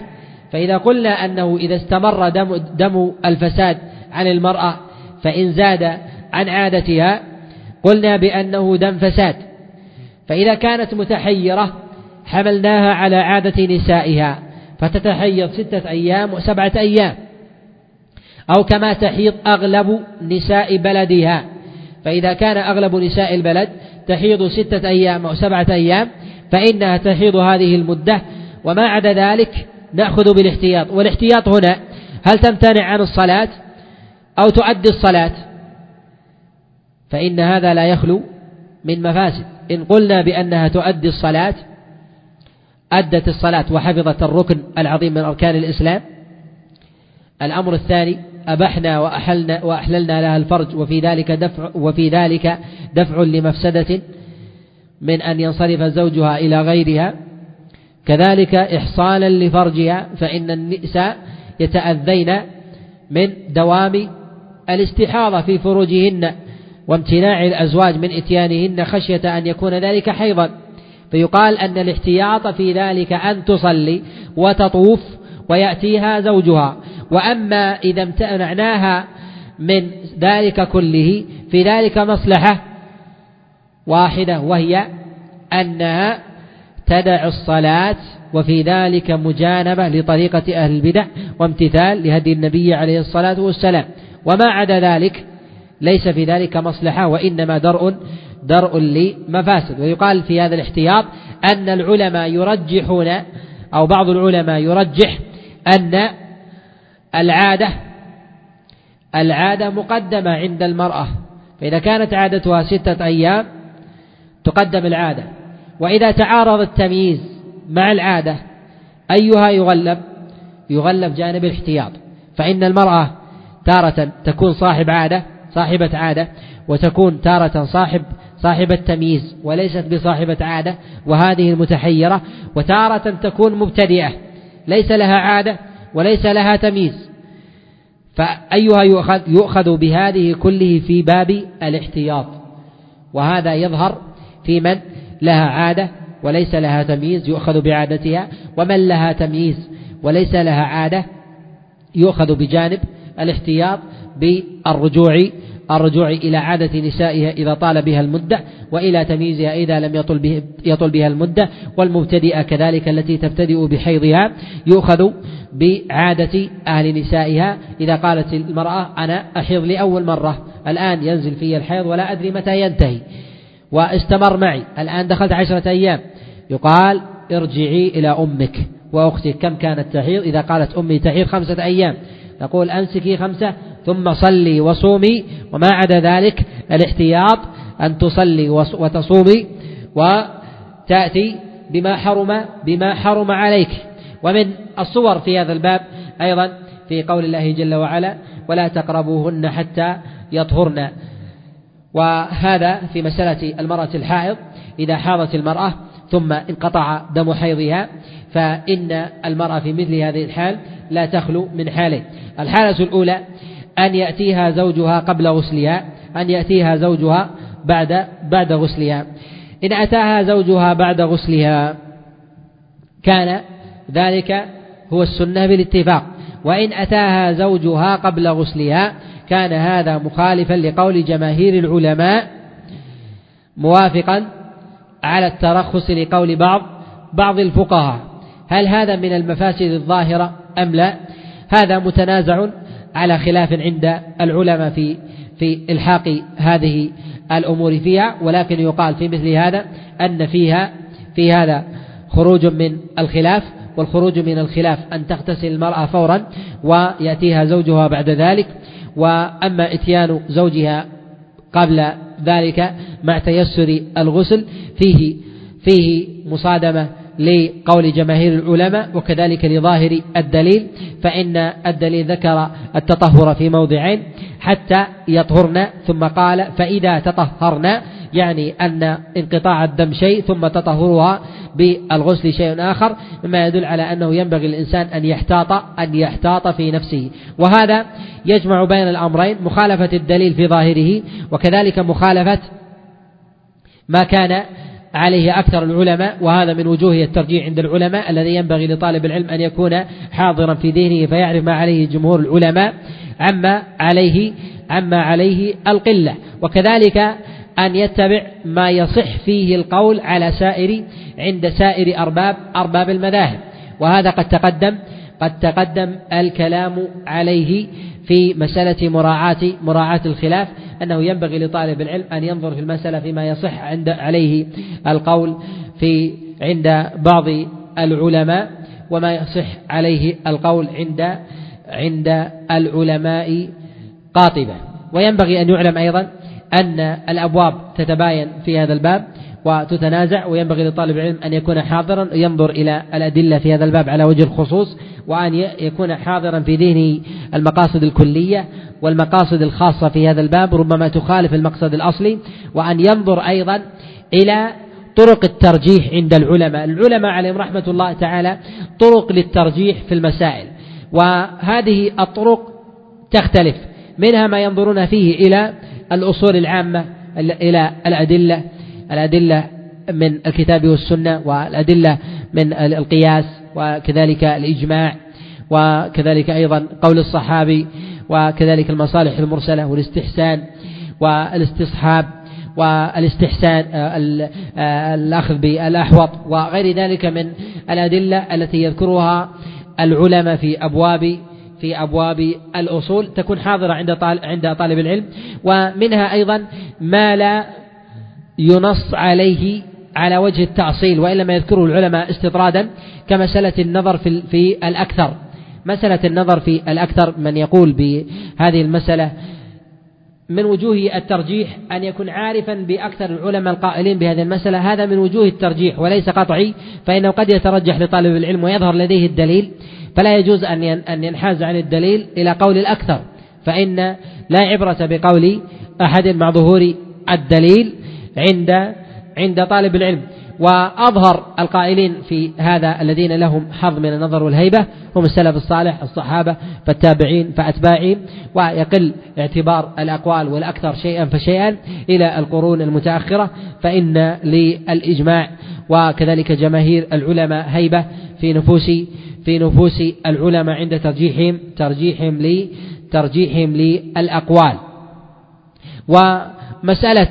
فإذا قلنا أنه إذا استمر دم, دم الفساد عن المرأة فإن زاد عن عادتها قلنا بأنه دم فساد. فإذا كانت متحيرة حملناها على عادة نسائها فتتحيض ستة أيام وسبعة أيام. أو كما تحيض أغلب نساء بلدها. فإذا كان أغلب نساء البلد تحيض ستة أيام أو سبعة أيام فإنها تحيض هذه المدة. وما عدا ذلك نأخذ بالاحتياط. والاحتياط هنا هل تمتنع عن الصلاة أو تؤدي الصلاة؟ فإن هذا لا يخلو من مفاسد. إن قلنا بأنها تؤدي الصلاة أدت الصلاة وحفظت الركن العظيم من أركان الإسلام. الأمر الثاني أبحنا وأحلنا وأحللنا لها الفرج وفي ذلك دفع وفي ذلك دفع لمفسدة من أن ينصرف زوجها إلى غيرها. كذلك إحصانا لفرجها فإن النساء يتأذين من دوام الاستحاضة في فروجهن وامتناع الأزواج من إتيانهن خشية أن يكون ذلك حيضا. فيقال أن الاحتياط في ذلك أن تصلي وتطوف ويأتيها زوجها. وأما إذا امتنعناها من ذلك كله في ذلك مصلحة واحدة وهي أنها تدع الصلاة وفي ذلك مجانبة لطريقة أهل البدع وامتثال لهدي النبي عليه الصلاة والسلام. وما عدا ذلك ليس في ذلك مصلحة وإنما درء درء لمفاسد. ويقال في هذا الاحتياط أن العلماء يرجحون أو بعض العلماء يرجح أن العادة العادة مقدمة عند المرأة فإذا كانت عادتها ستة أيام تقدم العادة. وإذا تعارض التمييز مع العادة أيها يغلب؟ يغلب جانب الاحتياط. فإن المرأة تارة تكون صاحب عادة صاحبة عادة وتكون تارة صاحب صاحبة تمييز وليست بصاحبة عادة وهذه المتحيرة وتارة تكون مبتدئة ليس لها عادة وليس لها تمييز. فأيها يؤخذ يؤخذ بهذه كله في باب الاحتياط. وهذا يظهر في من لها عادة وليس لها تمييز يؤخذ بعادتها ومن لها تمييز وليس لها عادة يؤخذ بجانب الاحتياط بالرجوع الرجوع إلى عادة نسائها إذا طال بها المدة وإلى تمييزها إذا لم يطل, به يطل بها المدة والمبتدئة كذلك التي تبتدئ بحيضها يؤخذ بعادة أهل نسائها. إذا قالت المرأة أنا أحيض لأول مرة الآن ينزل في الحيض ولا أدري متى ينتهي. واستمر معي الآن دخلت عشرة أيام. يقال ارجعي إلى أمك وأختك كم كانت تحيض؟ إذا قالت أمي تحيض خمسة أيام. نقول أمسكي خمسة ثم صلي وصومي وما عدا ذلك الاحتياط أن تصلي وتصومي وتأتي بما حرم بما حرم عليك. ومن الصور في هذا الباب أيضا في قول الله جل وعلا ولا تقربوهن حتى يطهرن. وهذا في مسألة المرأة الحائض. إذا حاضت المرأة ثم انقطع دم حيضها فإن المرأة في مثل هذه الحال لا تخلو من حالين الحالة الأولى أن يأتيها زوجها قبل غسلها أن يأتيها زوجها بعد بعد غسلها. إن أتاها زوجها بعد غسلها كان ذلك هو السنة بالاتفاق. وإن أتاها زوجها قبل غسلها كان هذا مخالفا لقول جماهير العلماء موافقا على الترخص لقول بعض بعض الفقهاء. هل هذا من المفاسد الظاهرة أم لا؟ هذا متنازع على خلاف عند العلماء في في إلحاق هذه الأمور فيها ولكن يقال في مثل هذا أن فيها في هذا خروج من الخلاف والخروج من الخلاف أن تغتسل المرأة فورا ويأتيها زوجها بعد ذلك وأما إتيان زوجها قبل ذلك مع تيسر الغسل فيه فيه مصادمة لقول جماهير العلماء وكذلك لظاهر الدليل فإن الدليل ذكر التطهر في موضعين حتى يطهرن ثم قال فإذا تطهرن يعني أن انقطاع الدم شيء ثم تطهرها بالغسل شيء آخر مما يدل على أنه ينبغي للإنسان أن يحتاط أن يحتاط في نفسه. وهذا يجمع بين الأمرين مخالفة الدليل في ظاهره وكذلك مخالفة ما كان عليه أكثر العلماء وهذا من وجوه الترجيح عند العلماء الذي ينبغي لطالب العلم أن يكون حاضرا في ذهنه فيعرف ما عليه جمهور العلماء عما عليه عما عليه القلة. وكذلك أن يتبع ما يصح فيه القول على سائر عند سائر أرباب أرباب المذاهب. وهذا قد تقدم قد تقدم الكلام عليه في مسألة مراعاة مراعاة الخلاف. أنه ينبغي لطالب العلم أن ينظر في المسألة فيما يصح عند عليه القول في عند بعض العلماء وما يصح عليه القول عند عند العلماء قاطبة. وينبغي أن يعلم أيضا أن الأبواب تتباين في هذا الباب وتتنازع وينبغي لطالب العلم أن يكون حاضرا ينظر إلى الأدلة في هذا الباب على وجه الخصوص وأن يكون حاضرا في ذهنه المقاصد الكلية والمقاصد الخاصة في هذا الباب ربما تخالف المقصد الأصلي وأن ينظر أيضا إلى طرق الترجيح عند العلماء. العلماء عليهم رحمة الله تعالى طرق للترجيح في المسائل وهذه الطرق تختلف منها ما ينظرون فيه إلى الأصول العامة إلى الأدلة الأدلة من الكتاب والسنة والأدلة من القياس وكذلك الإجماع وكذلك أيضا قول الصحابي وكذلك المصالح المرسلة والاستحسان والاستصحاب والاستحسان الأخذ بالأحوط وغير ذلك من الأدلة التي يذكرها العلماء في أبواب في أبواب الأصول تكون حاضرة عند عند طالب العلم. ومنها أيضا ما لا ينص عليه على وجه التأصيل وإلا ما يذكره العلماء استطرادا كمسألة النظر في, في الأكثر. مسألة النظر في الأكثر من يقول بهذه المسألة من وجوه الترجيح أن يكون عارفا بأكثر العلماء القائلين بهذه المسألة هذا من وجوه الترجيح وليس قطعي فإنه قد يترجح لطالب العلم ويظهر لديه الدليل. فلا يجوز أن أن ينحاز عن الدليل إلى قول الأكثر فإن لا عبرة بقول أحد مع ظهور الدليل. عند عند طالب العلم. وأظهر القائلين في هذا الذين لهم حظ من النظر والهيبة هم السلف الصالح الصحابة فالتابعين فأتباعهم ويقل اعتبار الأقوال والأكثر شيئا فشيئا إلى القرون المتأخرة فإن للإجماع وكذلك جماهير العلماء هيبة في نفوس في نفوس العلماء عند ترجيحهم ترجيحهم لي ترجيحهم للأقوال. ومسألة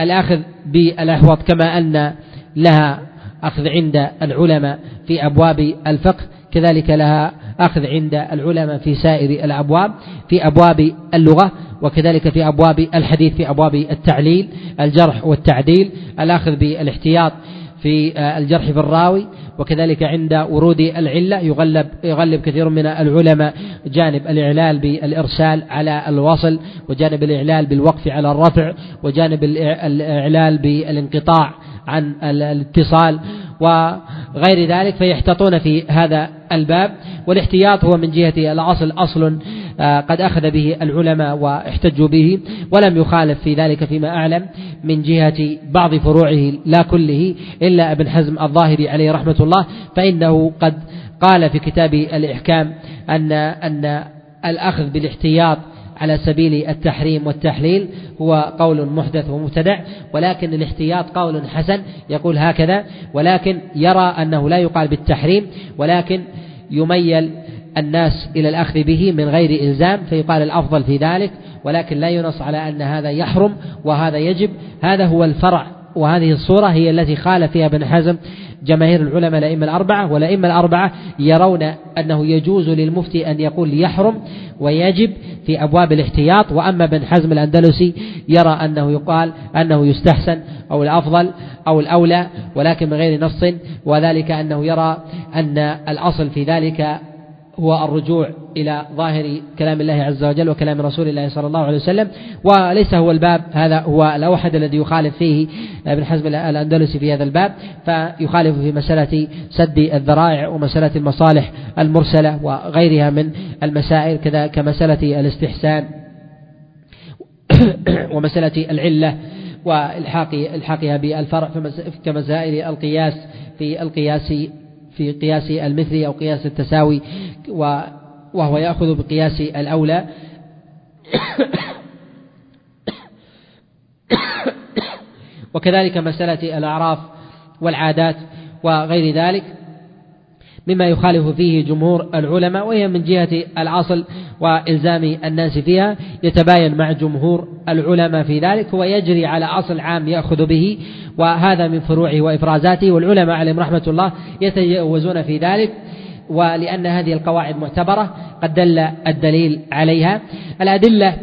الأخذ بالأحوط كما أن لها أخذ عند العلماء في أبواب الفقه كذلك لها أخذ عند العلماء في سائر الأبواب في أبواب اللغة وكذلك في أبواب الحديث في أبواب التعليل الجرح والتعديل الأخذ بالإحتياط في الجرح بالراوي وكذلك عند ورود العلة يغلب يغلب كثير من العلماء جانب الإعلال بالإرسال على الوصل وجانب الإعلال بالوقف على الرفع وجانب الإعلال بالانقطاع عن الاتصال وغير ذلك فيحتاطون في هذا الباب. والاحتياط هو من جهة الأصل أصل آه، قد أخذ به العلماء واحتجوا به ولم يخالف في ذلك فيما أعلم من جهة بعض فروعه لا كله إلا ابن حزم الظاهري عليه رحمة الله فإنه قد قال في كتاب الإحكام أن أن الأخذ بالاحتياط على سبيل التحريم والتحليل هو قول محدث ومبتدع ولكن الاحتياط قول حسن يقول هكذا ولكن يرى أنه لا يقال بالتحريم ولكن يميل الناس إلى الأخذ به من غير إلزام فيقال الأفضل في ذلك ولكن لا ينص على أن هذا يحرم وهذا يجب. هذا هو الفرع وهذه الصورة هي التي خالف فيها ابن حزم جماهير العلماء الأئمة الأربعة والأئمة الأربعة يرون أنه يجوز للمفتي أن يقول يحرم ويجب في أبواب الاحتياط. وأما ابن حزم الأندلسي يرى أنه يقال أنه يستحسن أو الأفضل أو الأولى ولكن من غير نص وذلك أنه يرى أن الأصل في ذلك هو الرجوع إلى ظاهر كلام الله عز وجل وكلام رسول الله صلى الله عليه وسلم وليس هو الباب هذا هو الأوحد الذي يخالف فيه ابن حزم الأندلسي في هذا الباب فيخالف في مسألة سد الذرائع ومسألة المصالح المرسلة وغيرها من المسائل كذا كمسألة الاستحسان ومسألة العلة والحاق الحاقها بالفرع كمسائل القياس في القياس في قياس المثل أو قياس التساوي وهو يأخذ بقياس الأولى. وكذلك مسألة الأعراف والعادات وغير ذلك مما يخالف فيه جمهور العلماء وهي من جهة الأصل وإلزام الناس فيها يتباين مع جمهور العلماء في ذلك هو يجري على أصل عام يأخذ به وهذا من فروعه وإفرازاته والعلماء عليهم رحمة الله يتجاوزون في ذلك ولأن هذه القواعد معتبرة قد دل الدليل عليها. الأدلة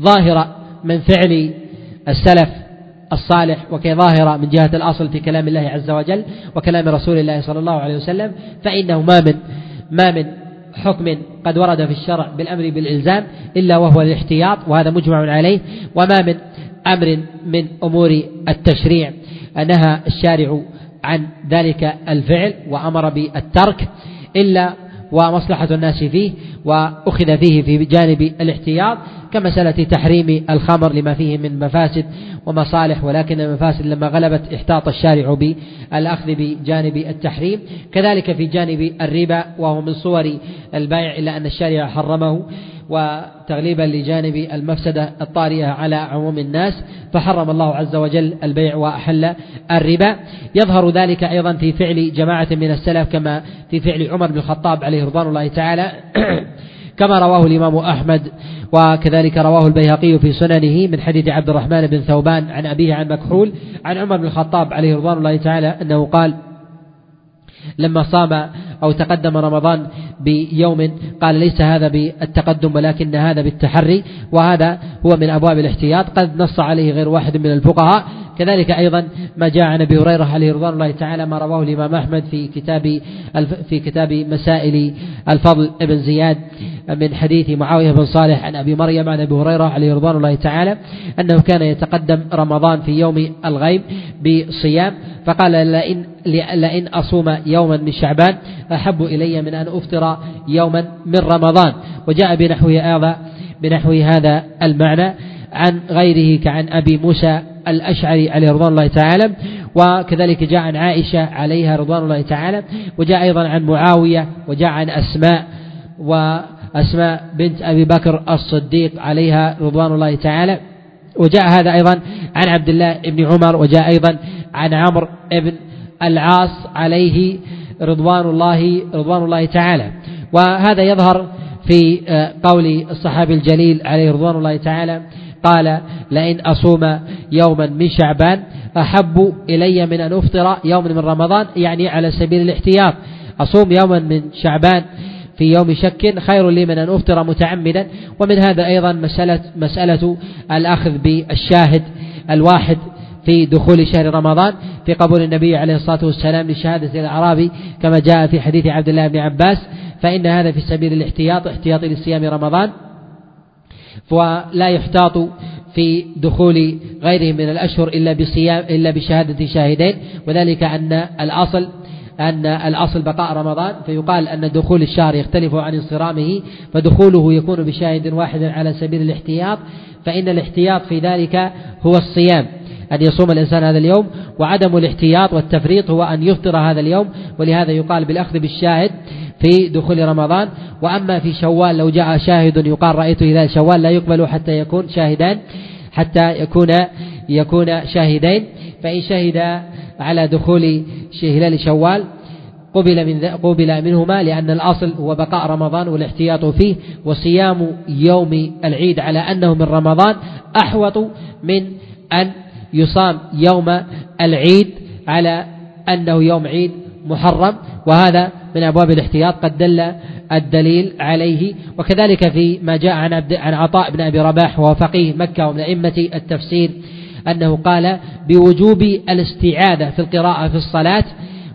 ظاهرة من فعل السلف الصالح وكي ظاهرة من جهة الأصل في كلام الله عز وجل وكلام رسول الله صلى الله عليه وسلم فإنه ما من ما من حكم قد ورد في الشرع بالأمر بالإلزام إلا وهو الاحتياط وهذا مجمع عليه. وما من أمر من أمور التشريع. نهى الشارع عن ذلك الفعل وأمر بالترك إلا ومصلحة الناس فيه وأخذ فيه في جانب الاحتياط. كمسألة تحريم الخمر لما فيه من مفاسد ومصالح ولكن المفاسد لما غلبت احتاط الشارع بالأخذ بجانب التحريم. كذلك في جانب الربا وهو من صور البيع إلا أن الشارع حرمه وتغليبا لجانب المفسدة الطارئة على عموم الناس. فحرم الله عز وجل البيع وأحل الربا. يظهر ذلك أيضا في فعل جماعة من السلف كما في فعل عمر بن الخطاب عليه رضوان الله تعالى. كما رواه الإمام أحمد وكذلك رواه البيهقي في سننه من حديث عبد الرحمن بن ثوبان عن أبيه عن مكحول عن عمر بن الخطاب عليه رضوان الله تعالى أنه قال لما صام أو تقدم رمضان بيوم قال ليس هذا بالتقدم ولكن هذا بالتحري وهذا هو من أبواب الاحتياط قد نص عليه غير واحد من الفقهاء كذلك أيضا ما جاء عن أبي هريرة عليه رضوان الله تعالى ما رواه الإمام أحمد في كتاب في كتاب مسائل الفضل ابن زياد من حديث معاوية بن صالح عن أبي مريم عن أبي هريرة عليه رضوان الله تعالى أنه كان يتقدم رمضان في يوم الغيب بصيام فقال لئن, لئن أصوم يوما من شعبان أحب إلي من أن أفطر يوما من رمضان. وجاء بنحو هذا بنحو هذا المعنى عن غيره كعن أبي موسى الأشعري عليه رضوان الله تعالى وكذلك جاء عن عائشة عليها رضوان الله تعالى وجاء أيضا عن معاوية وجاء عن أسماء وأسماء بنت أبي بكر الصديق عليها رضوان الله تعالى. وجاء هذا أيضا عن عبد الله بن عمر وجاء أيضا عن عمرو بن العاص عليه رضوان الله رضوان الله تعالى. وهذا يظهر في قول الصحابي الجليل عليه رضوان الله تعالى قال لئن أصوم يوما من شعبان أحب إلي من أن أفطر يوم من رمضان يعني على سبيل الاحتياط. أصوم يوما من شعبان في يوم شك خير لي من أن أفطر متعمدا. ومن هذا أيضا مسألة, مسألة الأخذ بالشاهد الواحد في دخول شهر رمضان في قبول النبي عليه الصلاة والسلام لشهادة الأعرابي كما جاء في حديث عبد الله بن عباس. فإن هذا في سبيل الاحتياط احتياط لصيام رمضان. ولا يحتاط في دخول غيره من الأشهر إلا بصيام إلا بشهادة شاهدين وذلك أن الأصل أن الأصل بقاء رمضان فيقال أن دخول الشهر يختلف عن انصرامه فدخوله يكون بشاهد واحد على سبيل الاحتياط فإن الاحتياط في ذلك هو الصيام أن يصوم الإنسان هذا اليوم وعدم الاحتياط والتفريط هو أن يفطر هذا اليوم ولهذا يقال بالأخذ بالشاهد في دخول رمضان. وأما في شوال لو جاء شاهد يقال رأيت هلال شوال لا يقبل حتى يكون شاهدان حتى يكون يكون شاهدين. فإن شهد على دخول هلال شوال قبل من قبل منهما لأن الأصل هو بقاء رمضان والاحتياط فيه وصيام يوم العيد على أنه من رمضان أحوط من أن يصام يوم العيد على أنه يوم عيد محرم وهذا من أبواب الاحتياط قد دل الدليل عليه. وكذلك في ما جاء عن عن عطاء بن أبي رباح وهو فقيه مكة ومن أئمة التفسير أنه قال بوجوب الاستعاذة في القراءة في الصلاة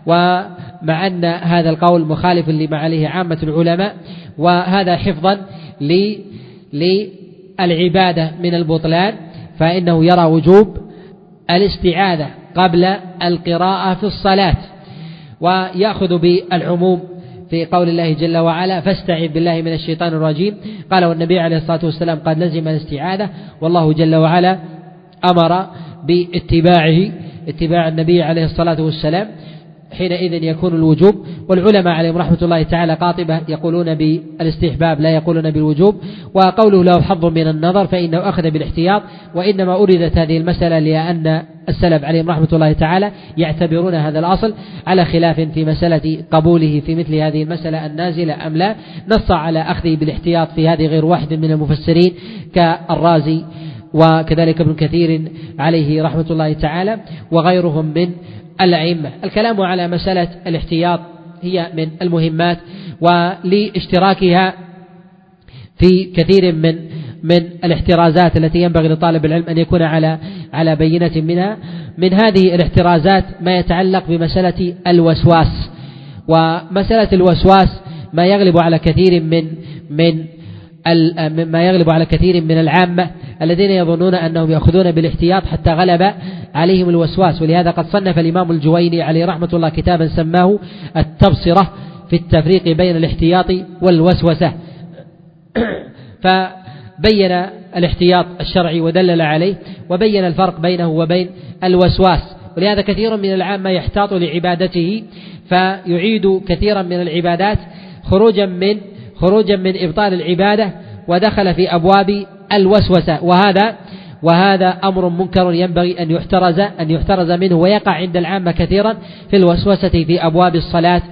ومع أن هذا القول مخالف لما عليه عامة العلماء وهذا حفظا للعبادة من البطلان فإنه يرى وجوب الاستعاذة قبل القراءة في الصلاة. ويأخذ بالعموم في قول الله جل وعلا فاستعذ بالله من الشيطان الرجيم. قال والنبي عليه الصلاة والسلام قد لزم الاستعاذة. والله جل وعلا أمر باتباعه اتباع النبي عليه الصلاة والسلام. حينئذ يكون الوجوب. والعلماء عليهم رحمة الله تعالى قاطبة يقولون بالاستحباب لا يقولون بالوجوب. وقوله له حظ من النظر فإنه أخذ بالاحتياط. وإنما أردت هذه المسألة لأن السلف عليهم رحمة الله تعالى يعتبرون هذا الأصل على خلاف في مسألة قبوله في مثل هذه المسألة النازلة أم لا. نص على أخذه بالاحتياط في هذه غير واحد من المفسرين كالرازي وكذلك ابن كثير عليه رحمة الله تعالى وغيرهم من الأئمة. الكلام على مسألة الاحتياط هي من المهمات ولاشتراكها في كثير من من الاحترازات التي ينبغي لطالب العلم أن يكون على على بينة منها. من هذه الاحترازات ما يتعلق بمسألة الوسواس. ومسألة الوسواس ما يغلب على كثير من من ما يغلب على كثير من العامة الذين يظنون أنهم يأخذون بالاحتياط حتى غلب عليهم الوسواس ولهذا قد صنف الإمام الجويني عليه رحمة الله كتابا سماه التبصرة في التفريق بين الاحتياط والوسوسة. فبين الاحتياط الشرعي ودلل عليه وبين الفرق بينه وبين الوسواس. ولهذا كثير من العامة يحتاط لعبادته فيعيد كثيرا من العبادات خروجا من خروجا من إبطال العبادة ودخل في أبواب الوسوسة. وهذا وهذا أمر منكر ينبغي أن يحترز أن يحترز منه ويقع عند العامة كثيرا في الوسوسة في أبواب الصلاة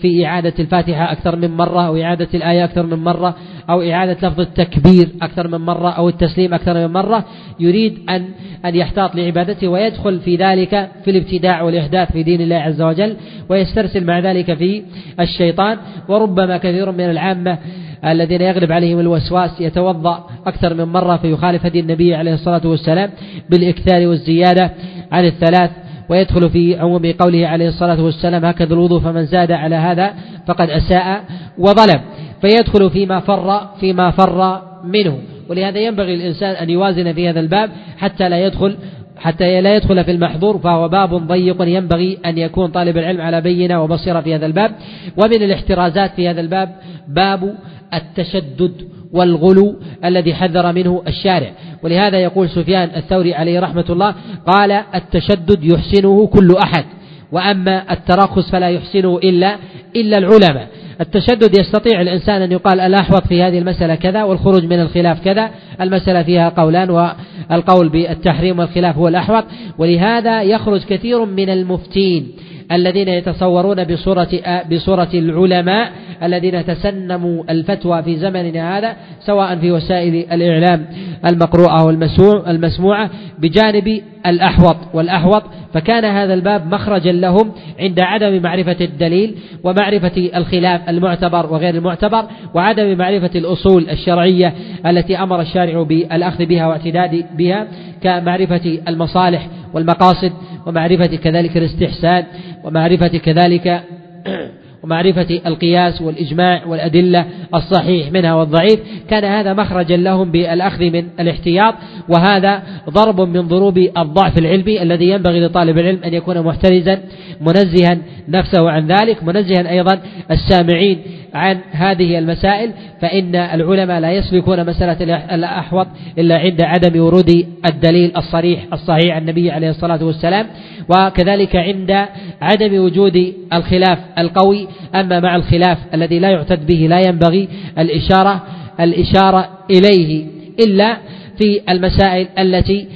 في إعادة الفاتحة أكثر من مرة أو إعادة الآية أكثر من مرة. أو إعادة لفظ التكبير أكثر من مرة أو التسليم أكثر من مرة يريد أن أن يحتاط لعبادته ويدخل في ذلك في الابتداع والإحداث في دين الله عز وجل ويسترسل مع ذلك في الشيطان. وربما كثير من العامة الذين يغلب عليهم الوسواس يتوضأ أكثر من مرة فيخالف هدي النبي عليه الصلاة والسلام بالإكثار والزيادة عن الثلاث ويدخل في عموم قوله عليه الصلاة والسلام هكذا الوضوء فمن زاد على هذا فقد أساء وظلم. فيدخل فيما فر فيما فر منه. ولهذا ينبغي الإنسان أن يوازن في هذا الباب حتى لا يدخل حتى لا يدخل في المحظور فهو باب ضيق ينبغي أن يكون طالب العلم على بينة وبصيرة في هذا الباب. ومن الاحترازات في هذا الباب باب التشدد والغلو الذي حذر منه الشارع. ولهذا يقول سفيان الثوري عليه رحمة الله قال التشدد يحسنه كل أحد وأما الترخص فلا يحسنه إلا إلا العلماء. التشدد يستطيع الإنسان أن يقال الأحوط في هذه المسألة كذا والخروج من الخلاف كذا. المسألة فيها قولان والقول بالتحريم والخلاف هو الأحوط. ولهذا يخرج كثير من المفتين. الذين يتصورون بصورة بصورة العلماء الذين تسنموا الفتوى في زمننا هذا سواء في وسائل الإعلام المقروءة والمسموعة بجانب الأحوط والأحوط. فكان هذا الباب مخرجا لهم عند عدم معرفة الدليل ومعرفة الخلاف المعتبر وغير المعتبر وعدم معرفة الأصول الشرعية التي أمر الشارع بالأخذ بها واعتداد بها كمعرفة المصالح والمقاصد ومعرفة كذلك الاستحسان ومعرفة كذلك ومعرفة القياس والإجماع والأدلة الصحيح منها والضعيف. كان هذا مخرجا لهم بالأخذ من الاحتياط وهذا ضرب من ضروب الضعف العلمي الذي ينبغي لطالب العلم أن يكون محترزا منزها نفسه عن ذلك منزها أيضا السامعين عن هذه المسائل فإن العلماء لا يسلكون مسألة الأحوط إلا عند عدم ورود الدليل الصريح الصحيح عن النبي عليه الصلاة والسلام. وكذلك عند عدم وجود الخلاف القوي. أما مع الخلاف الذي لا يعتد به لا ينبغي الإشارة الإشارة إليه. إلا في المسائل التي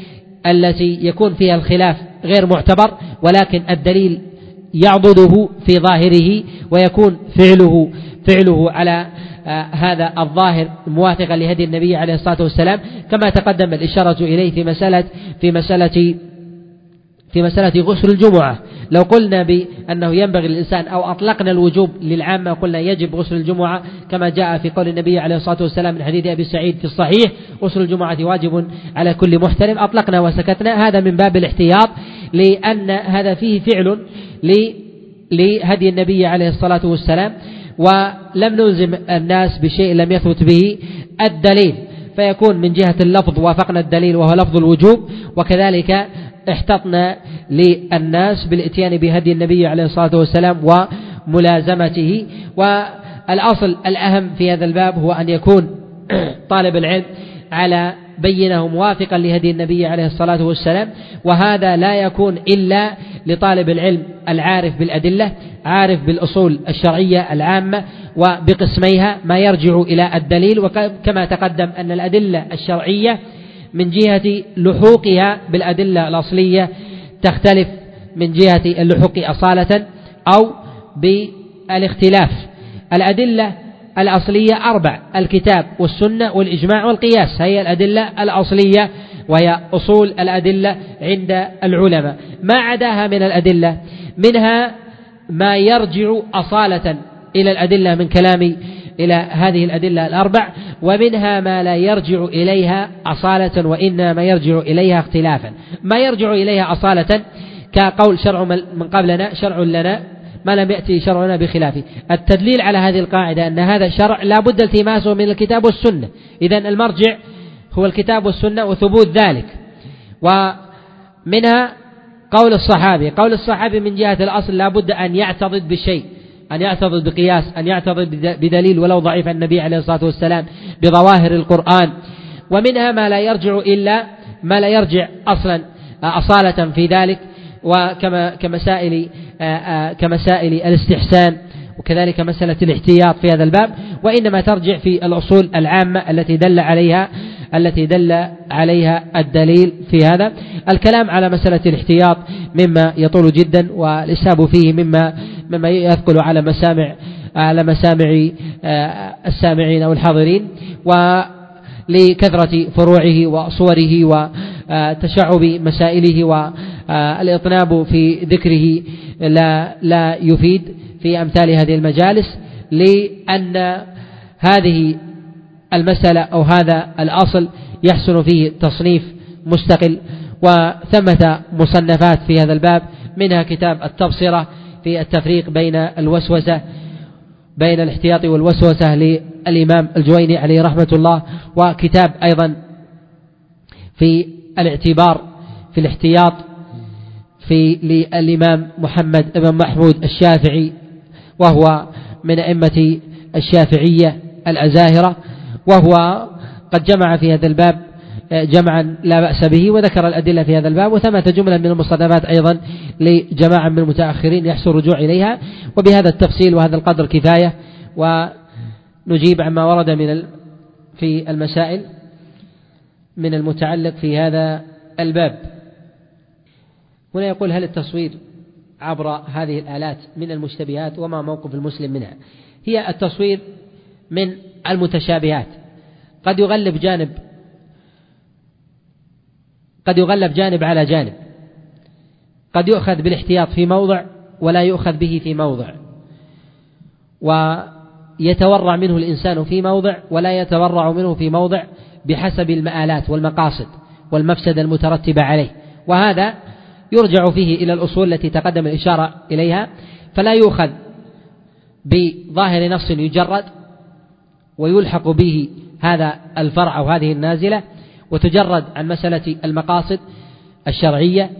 التي يكون فيها الخلاف غير معتبر ولكن الدليل يعضده في ظاهره ويكون فعله فعله على آه، هذا الظاهر موافقا لهدي النبي عليه الصلاة والسلام. كما تقدم الإشارة إليه في مسألة في مسألة في مسألة غسل الجمعة. لو قلنا بأنه ينبغي للإنسان أو أطلقنا الوجوب للعامة قلنا يجب غسل الجمعة كما جاء في قول النبي عليه الصلاة والسلام من حديث أبي سعيد في الصحيح غسل الجمعة واجب على كل محترم. أطلقنا وسكتنا. هذا من باب الاحتياط لأن هذا فيه فعل لهدي النبي عليه الصلاة والسلام. ولم نلزم الناس بشيء لم يثبت به الدليل فيكون من جهة اللفظ وافقنا الدليل وهو لفظ الوجوب وكذلك احتطنا للناس بالاتيان بهدي النبي عليه الصلاة والسلام وملازمته. والأصل الأهم في هذا الباب هو أن يكون طالب العلم على بينه موافقا لهدي النبي عليه الصلاة والسلام وهذا لا يكون إلا لطالب العلم العارف بالأدلة عارف بالأصول الشرعية العامة وبقسميها ما يرجع إلى الدليل وكما تقدم أن الأدلة الشرعية من جهة لحوقها بالأدلة الأصلية تختلف من جهة اللحوق أصالة أو بالإختلاف. الأدلة الأصلية أربع الكتاب والسنة والإجماع والقياس هي الأدلة الأصلية وهي أصول الأدلة عند العلماء. ما عداها من الأدلة؟ منها ما يرجع أصالة إلى الأدلة من كلام إلى هذه الأدلة الأربع ومنها ما لا يرجع إليها أصالة وإنما يرجع إليها اختلافا. ما يرجع إليها أصالة كقول شرع من قبلنا شرع لنا ما لم يأتي شرعنا بخلافه. التدليل على هذه القاعدة أن هذا الشرع لا بد التماسه من الكتاب والسنة. إذا المرجع هو الكتاب والسنة وثبوت ذلك. ومنها قول الصحابي. قول الصحابي من جهة الأصل لا بد أن يعتضد بشيء. أن يعتضد بقياس أن يعتضد بدليل ولو ضعيف النبي عليه الصلاة والسلام بظواهر القرآن. ومنها ما لا يرجع إلا ما لا يرجع أصلا أصالة في ذلك. وكما كمسائل كمسائل الاستحسان وكذلك مسألة الاحتياط في هذا الباب. وإنما ترجع في الأصول العامة التي دل عليها التي دل عليها الدليل في هذا. الكلام على مسألة الاحتياط مما يطول جدا والإسهاب فيه مما مما يثقل على مسامع على مسامع آه، السامعين أو الحاضرين ولكثرة فروعه وصوره وتشعب مسائله والإطناب في ذكره لا لا يفيد في أمثال هذه المجالس لأن هذه المسألة أو هذا الأصل يحسن فيه تصنيف مستقل وثمة مصنفات في هذا الباب منها كتاب التبصرة في التفريق بين الوسوسة بين الاحتياط والوسوسة للإمام الجويني عليه رحمة الله وكتاب أيضا في الاعتبار في الاحتياط في للإمام محمد بن محمود الشافعي وهو من أئمة الشافعية الأزاهرة وهو قد جمع في هذا الباب جمعا لا بأس به وذكر الأدلة في هذا الباب وثمة جملة من المصنفات أيضا لجماعة من المتأخرين يحسن الرجوع إليها. وبهذا التفصيل وهذا القدر كفاية ونجيب عما ورد من في المسائل من المتعلق في هذا الباب. هنا يقول هل التصوير عبر هذه الآلات من المشتبهات وما موقف المسلم منها؟ هي التصوير من المتشابهات. قد يغلب جانب قد يغلب جانب على جانب. قد يؤخذ بالاحتياط في موضع ولا يؤخذ به في موضع. ويتورع منه الإنسان في موضع ولا يتورع منه في موضع بحسب المآلات والمقاصد والمفسدة المترتبة عليه. وهذا يرجع فيه إلى الأصول التي تقدم الإشارة إليها فلا يؤخذ بظاهر نص يجرد ويلحق به هذا الفرع أو هذه النازلة وتجرد عن مسألة المقاصد الشرعية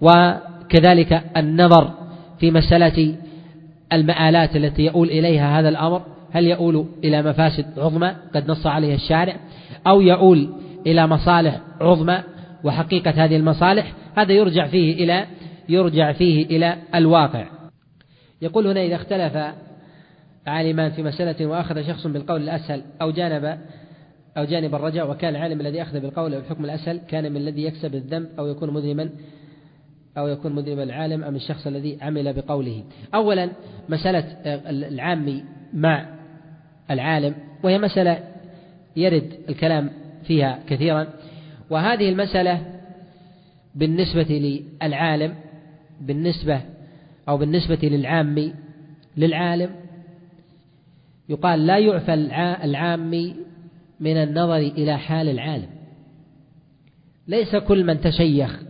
وكذلك النظر في مسألة المآلات التي يؤول إليها هذا الأمر. هل يؤول إلى مفاسد عظمى قد نص عليها الشارع أو يؤول إلى مصالح عظمى وحقيقة هذه المصالح؟ هذا يرجع فيه إلى يرجع فيه إلى الواقع. يقول هنا إذا اختلف عالمان في مسألة وأخذ شخص بالقول الأسهل أو جانب أو جانب الرجاء وكان العالم الذي أخذ بالقول أو الحكم الأسهل كان من الذي يكسب الذنب أو يكون مذنبا أو يكون مذنبا العالم أم الشخص الذي عمل بقوله. أولا مسألة العامي مع العالم وهي مسألة يرد الكلام فيها كثيرا. وهذه المسألة بالنسبة للعالم بالنسبة أو بالنسبة للعامي للعالم يقال لا يعفى العامي من النظر إلى حال العالم. ليس كل من تشيخ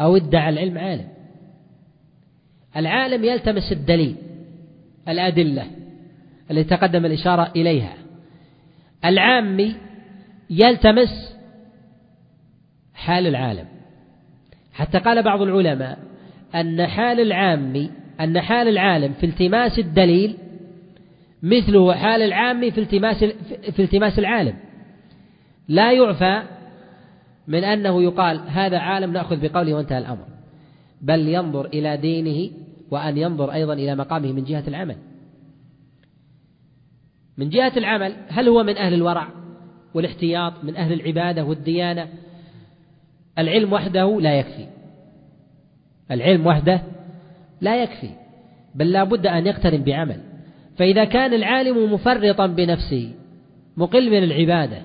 أو ادعى العلم عالم. العالم يلتمس الدليل الأدلة التي تقدم الإشارة إليها. العامي يلتمس حال العالم. حتى قال بعض العلماء أن حال العام أن حال العالم في التماس الدليل مثله حال العام في التماس في التماس العالم. لا يعفى من أنه يقال هذا عالم نأخذ بقوله وانتهى الأمر. بل ينظر إلى دينه وأن ينظر أيضا إلى مقامه من جهة العمل. من جهة العمل هل هو من أهل الورع والاحتياط من أهل العبادة والديانة؟ العلم وحده لا يكفي. العلم وحده لا يكفي. بل لا بد أن يقترن بعمل. فإذا كان العالم مفرطا بنفسه مقل من العبادة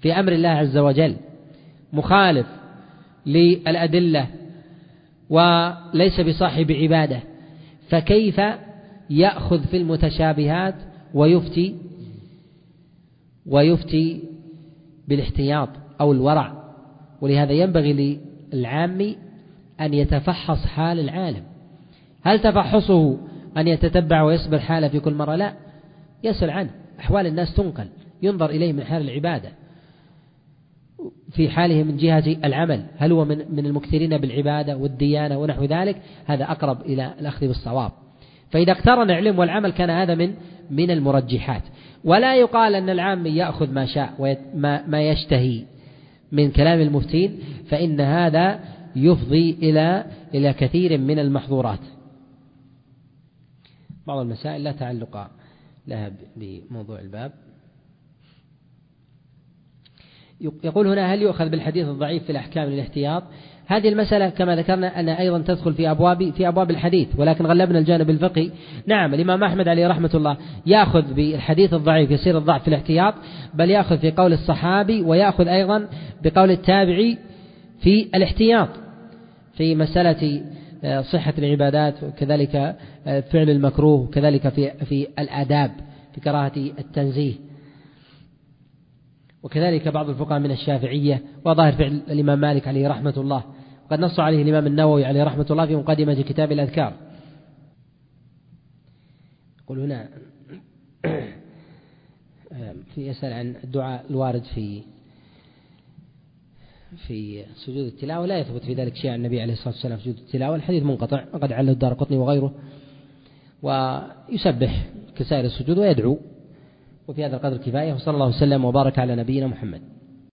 في أمر الله عز وجل مخالف للأدلة وليس بصاحب عبادة فكيف يأخذ في المتشابهات ويفتي ويفتي بالاحتياط أو الورع؟ ولهذا ينبغي للعام أن يتفحص حال العالم. هل تفحصه أن يتتبع ويصبر حاله في كل مرة؟ لا. يسأل عنه. أحوال الناس تنقل. ينظر إليه من حال العبادة. في حاله من جهة العمل. هل هو من من المكثرين بالعبادة والديانة ونحو ذلك؟ هذا أقرب إلى الأخذ بالصواب. فإذا اقترن العلم والعمل كان هذا من من المرجحات. ولا يقال أن العام يأخذ ما شاء ما يشتهي. من كلام المفتين فإن هذا يفضي إلى إلى كثير من المحظورات. بعض المسائل لا تعلق لها بموضوع الباب. يقول هنا هل يؤخذ بالحديث الضعيف في الأحكام الاحتياط هذه المسألة كما ذكرنا أنها أيضا تدخل في أبواب في أبواب الحديث ولكن غلبنا الجانب الفقهي. نعم الإمام أحمد عليه رحمة الله يأخذ بالحديث الضعيف يصير الضعف في الاحتياط بل يأخذ في قول الصحابي ويأخذ أيضا بقول التابعي في الاحتياط. في مسألة آه، صحة العبادات وكذلك آه، فعل المكروه وكذلك في في الآداب في كراهة التنزيه. وكذلك بعض الفقهاء من الشافعية وظاهر فعل الإمام مالك عليه رحمة الله. وقد نص عليه الإمام النووي عليه رحمة الله في مقدمة كتاب الأذكار. يقول هنا في يسأل عن الدعاء الوارد في في سجود التلاوة. لا يثبت في ذلك شيء عن النبي عليه الصلاة والسلام في سجود التلاوة. الحديث منقطع وقد عله الدار قطني وغيره ويسبح كسائر السجود ويدعو وفي هذا القدر كفاية وصلى الله وسلم وبارك على نبينا محمد.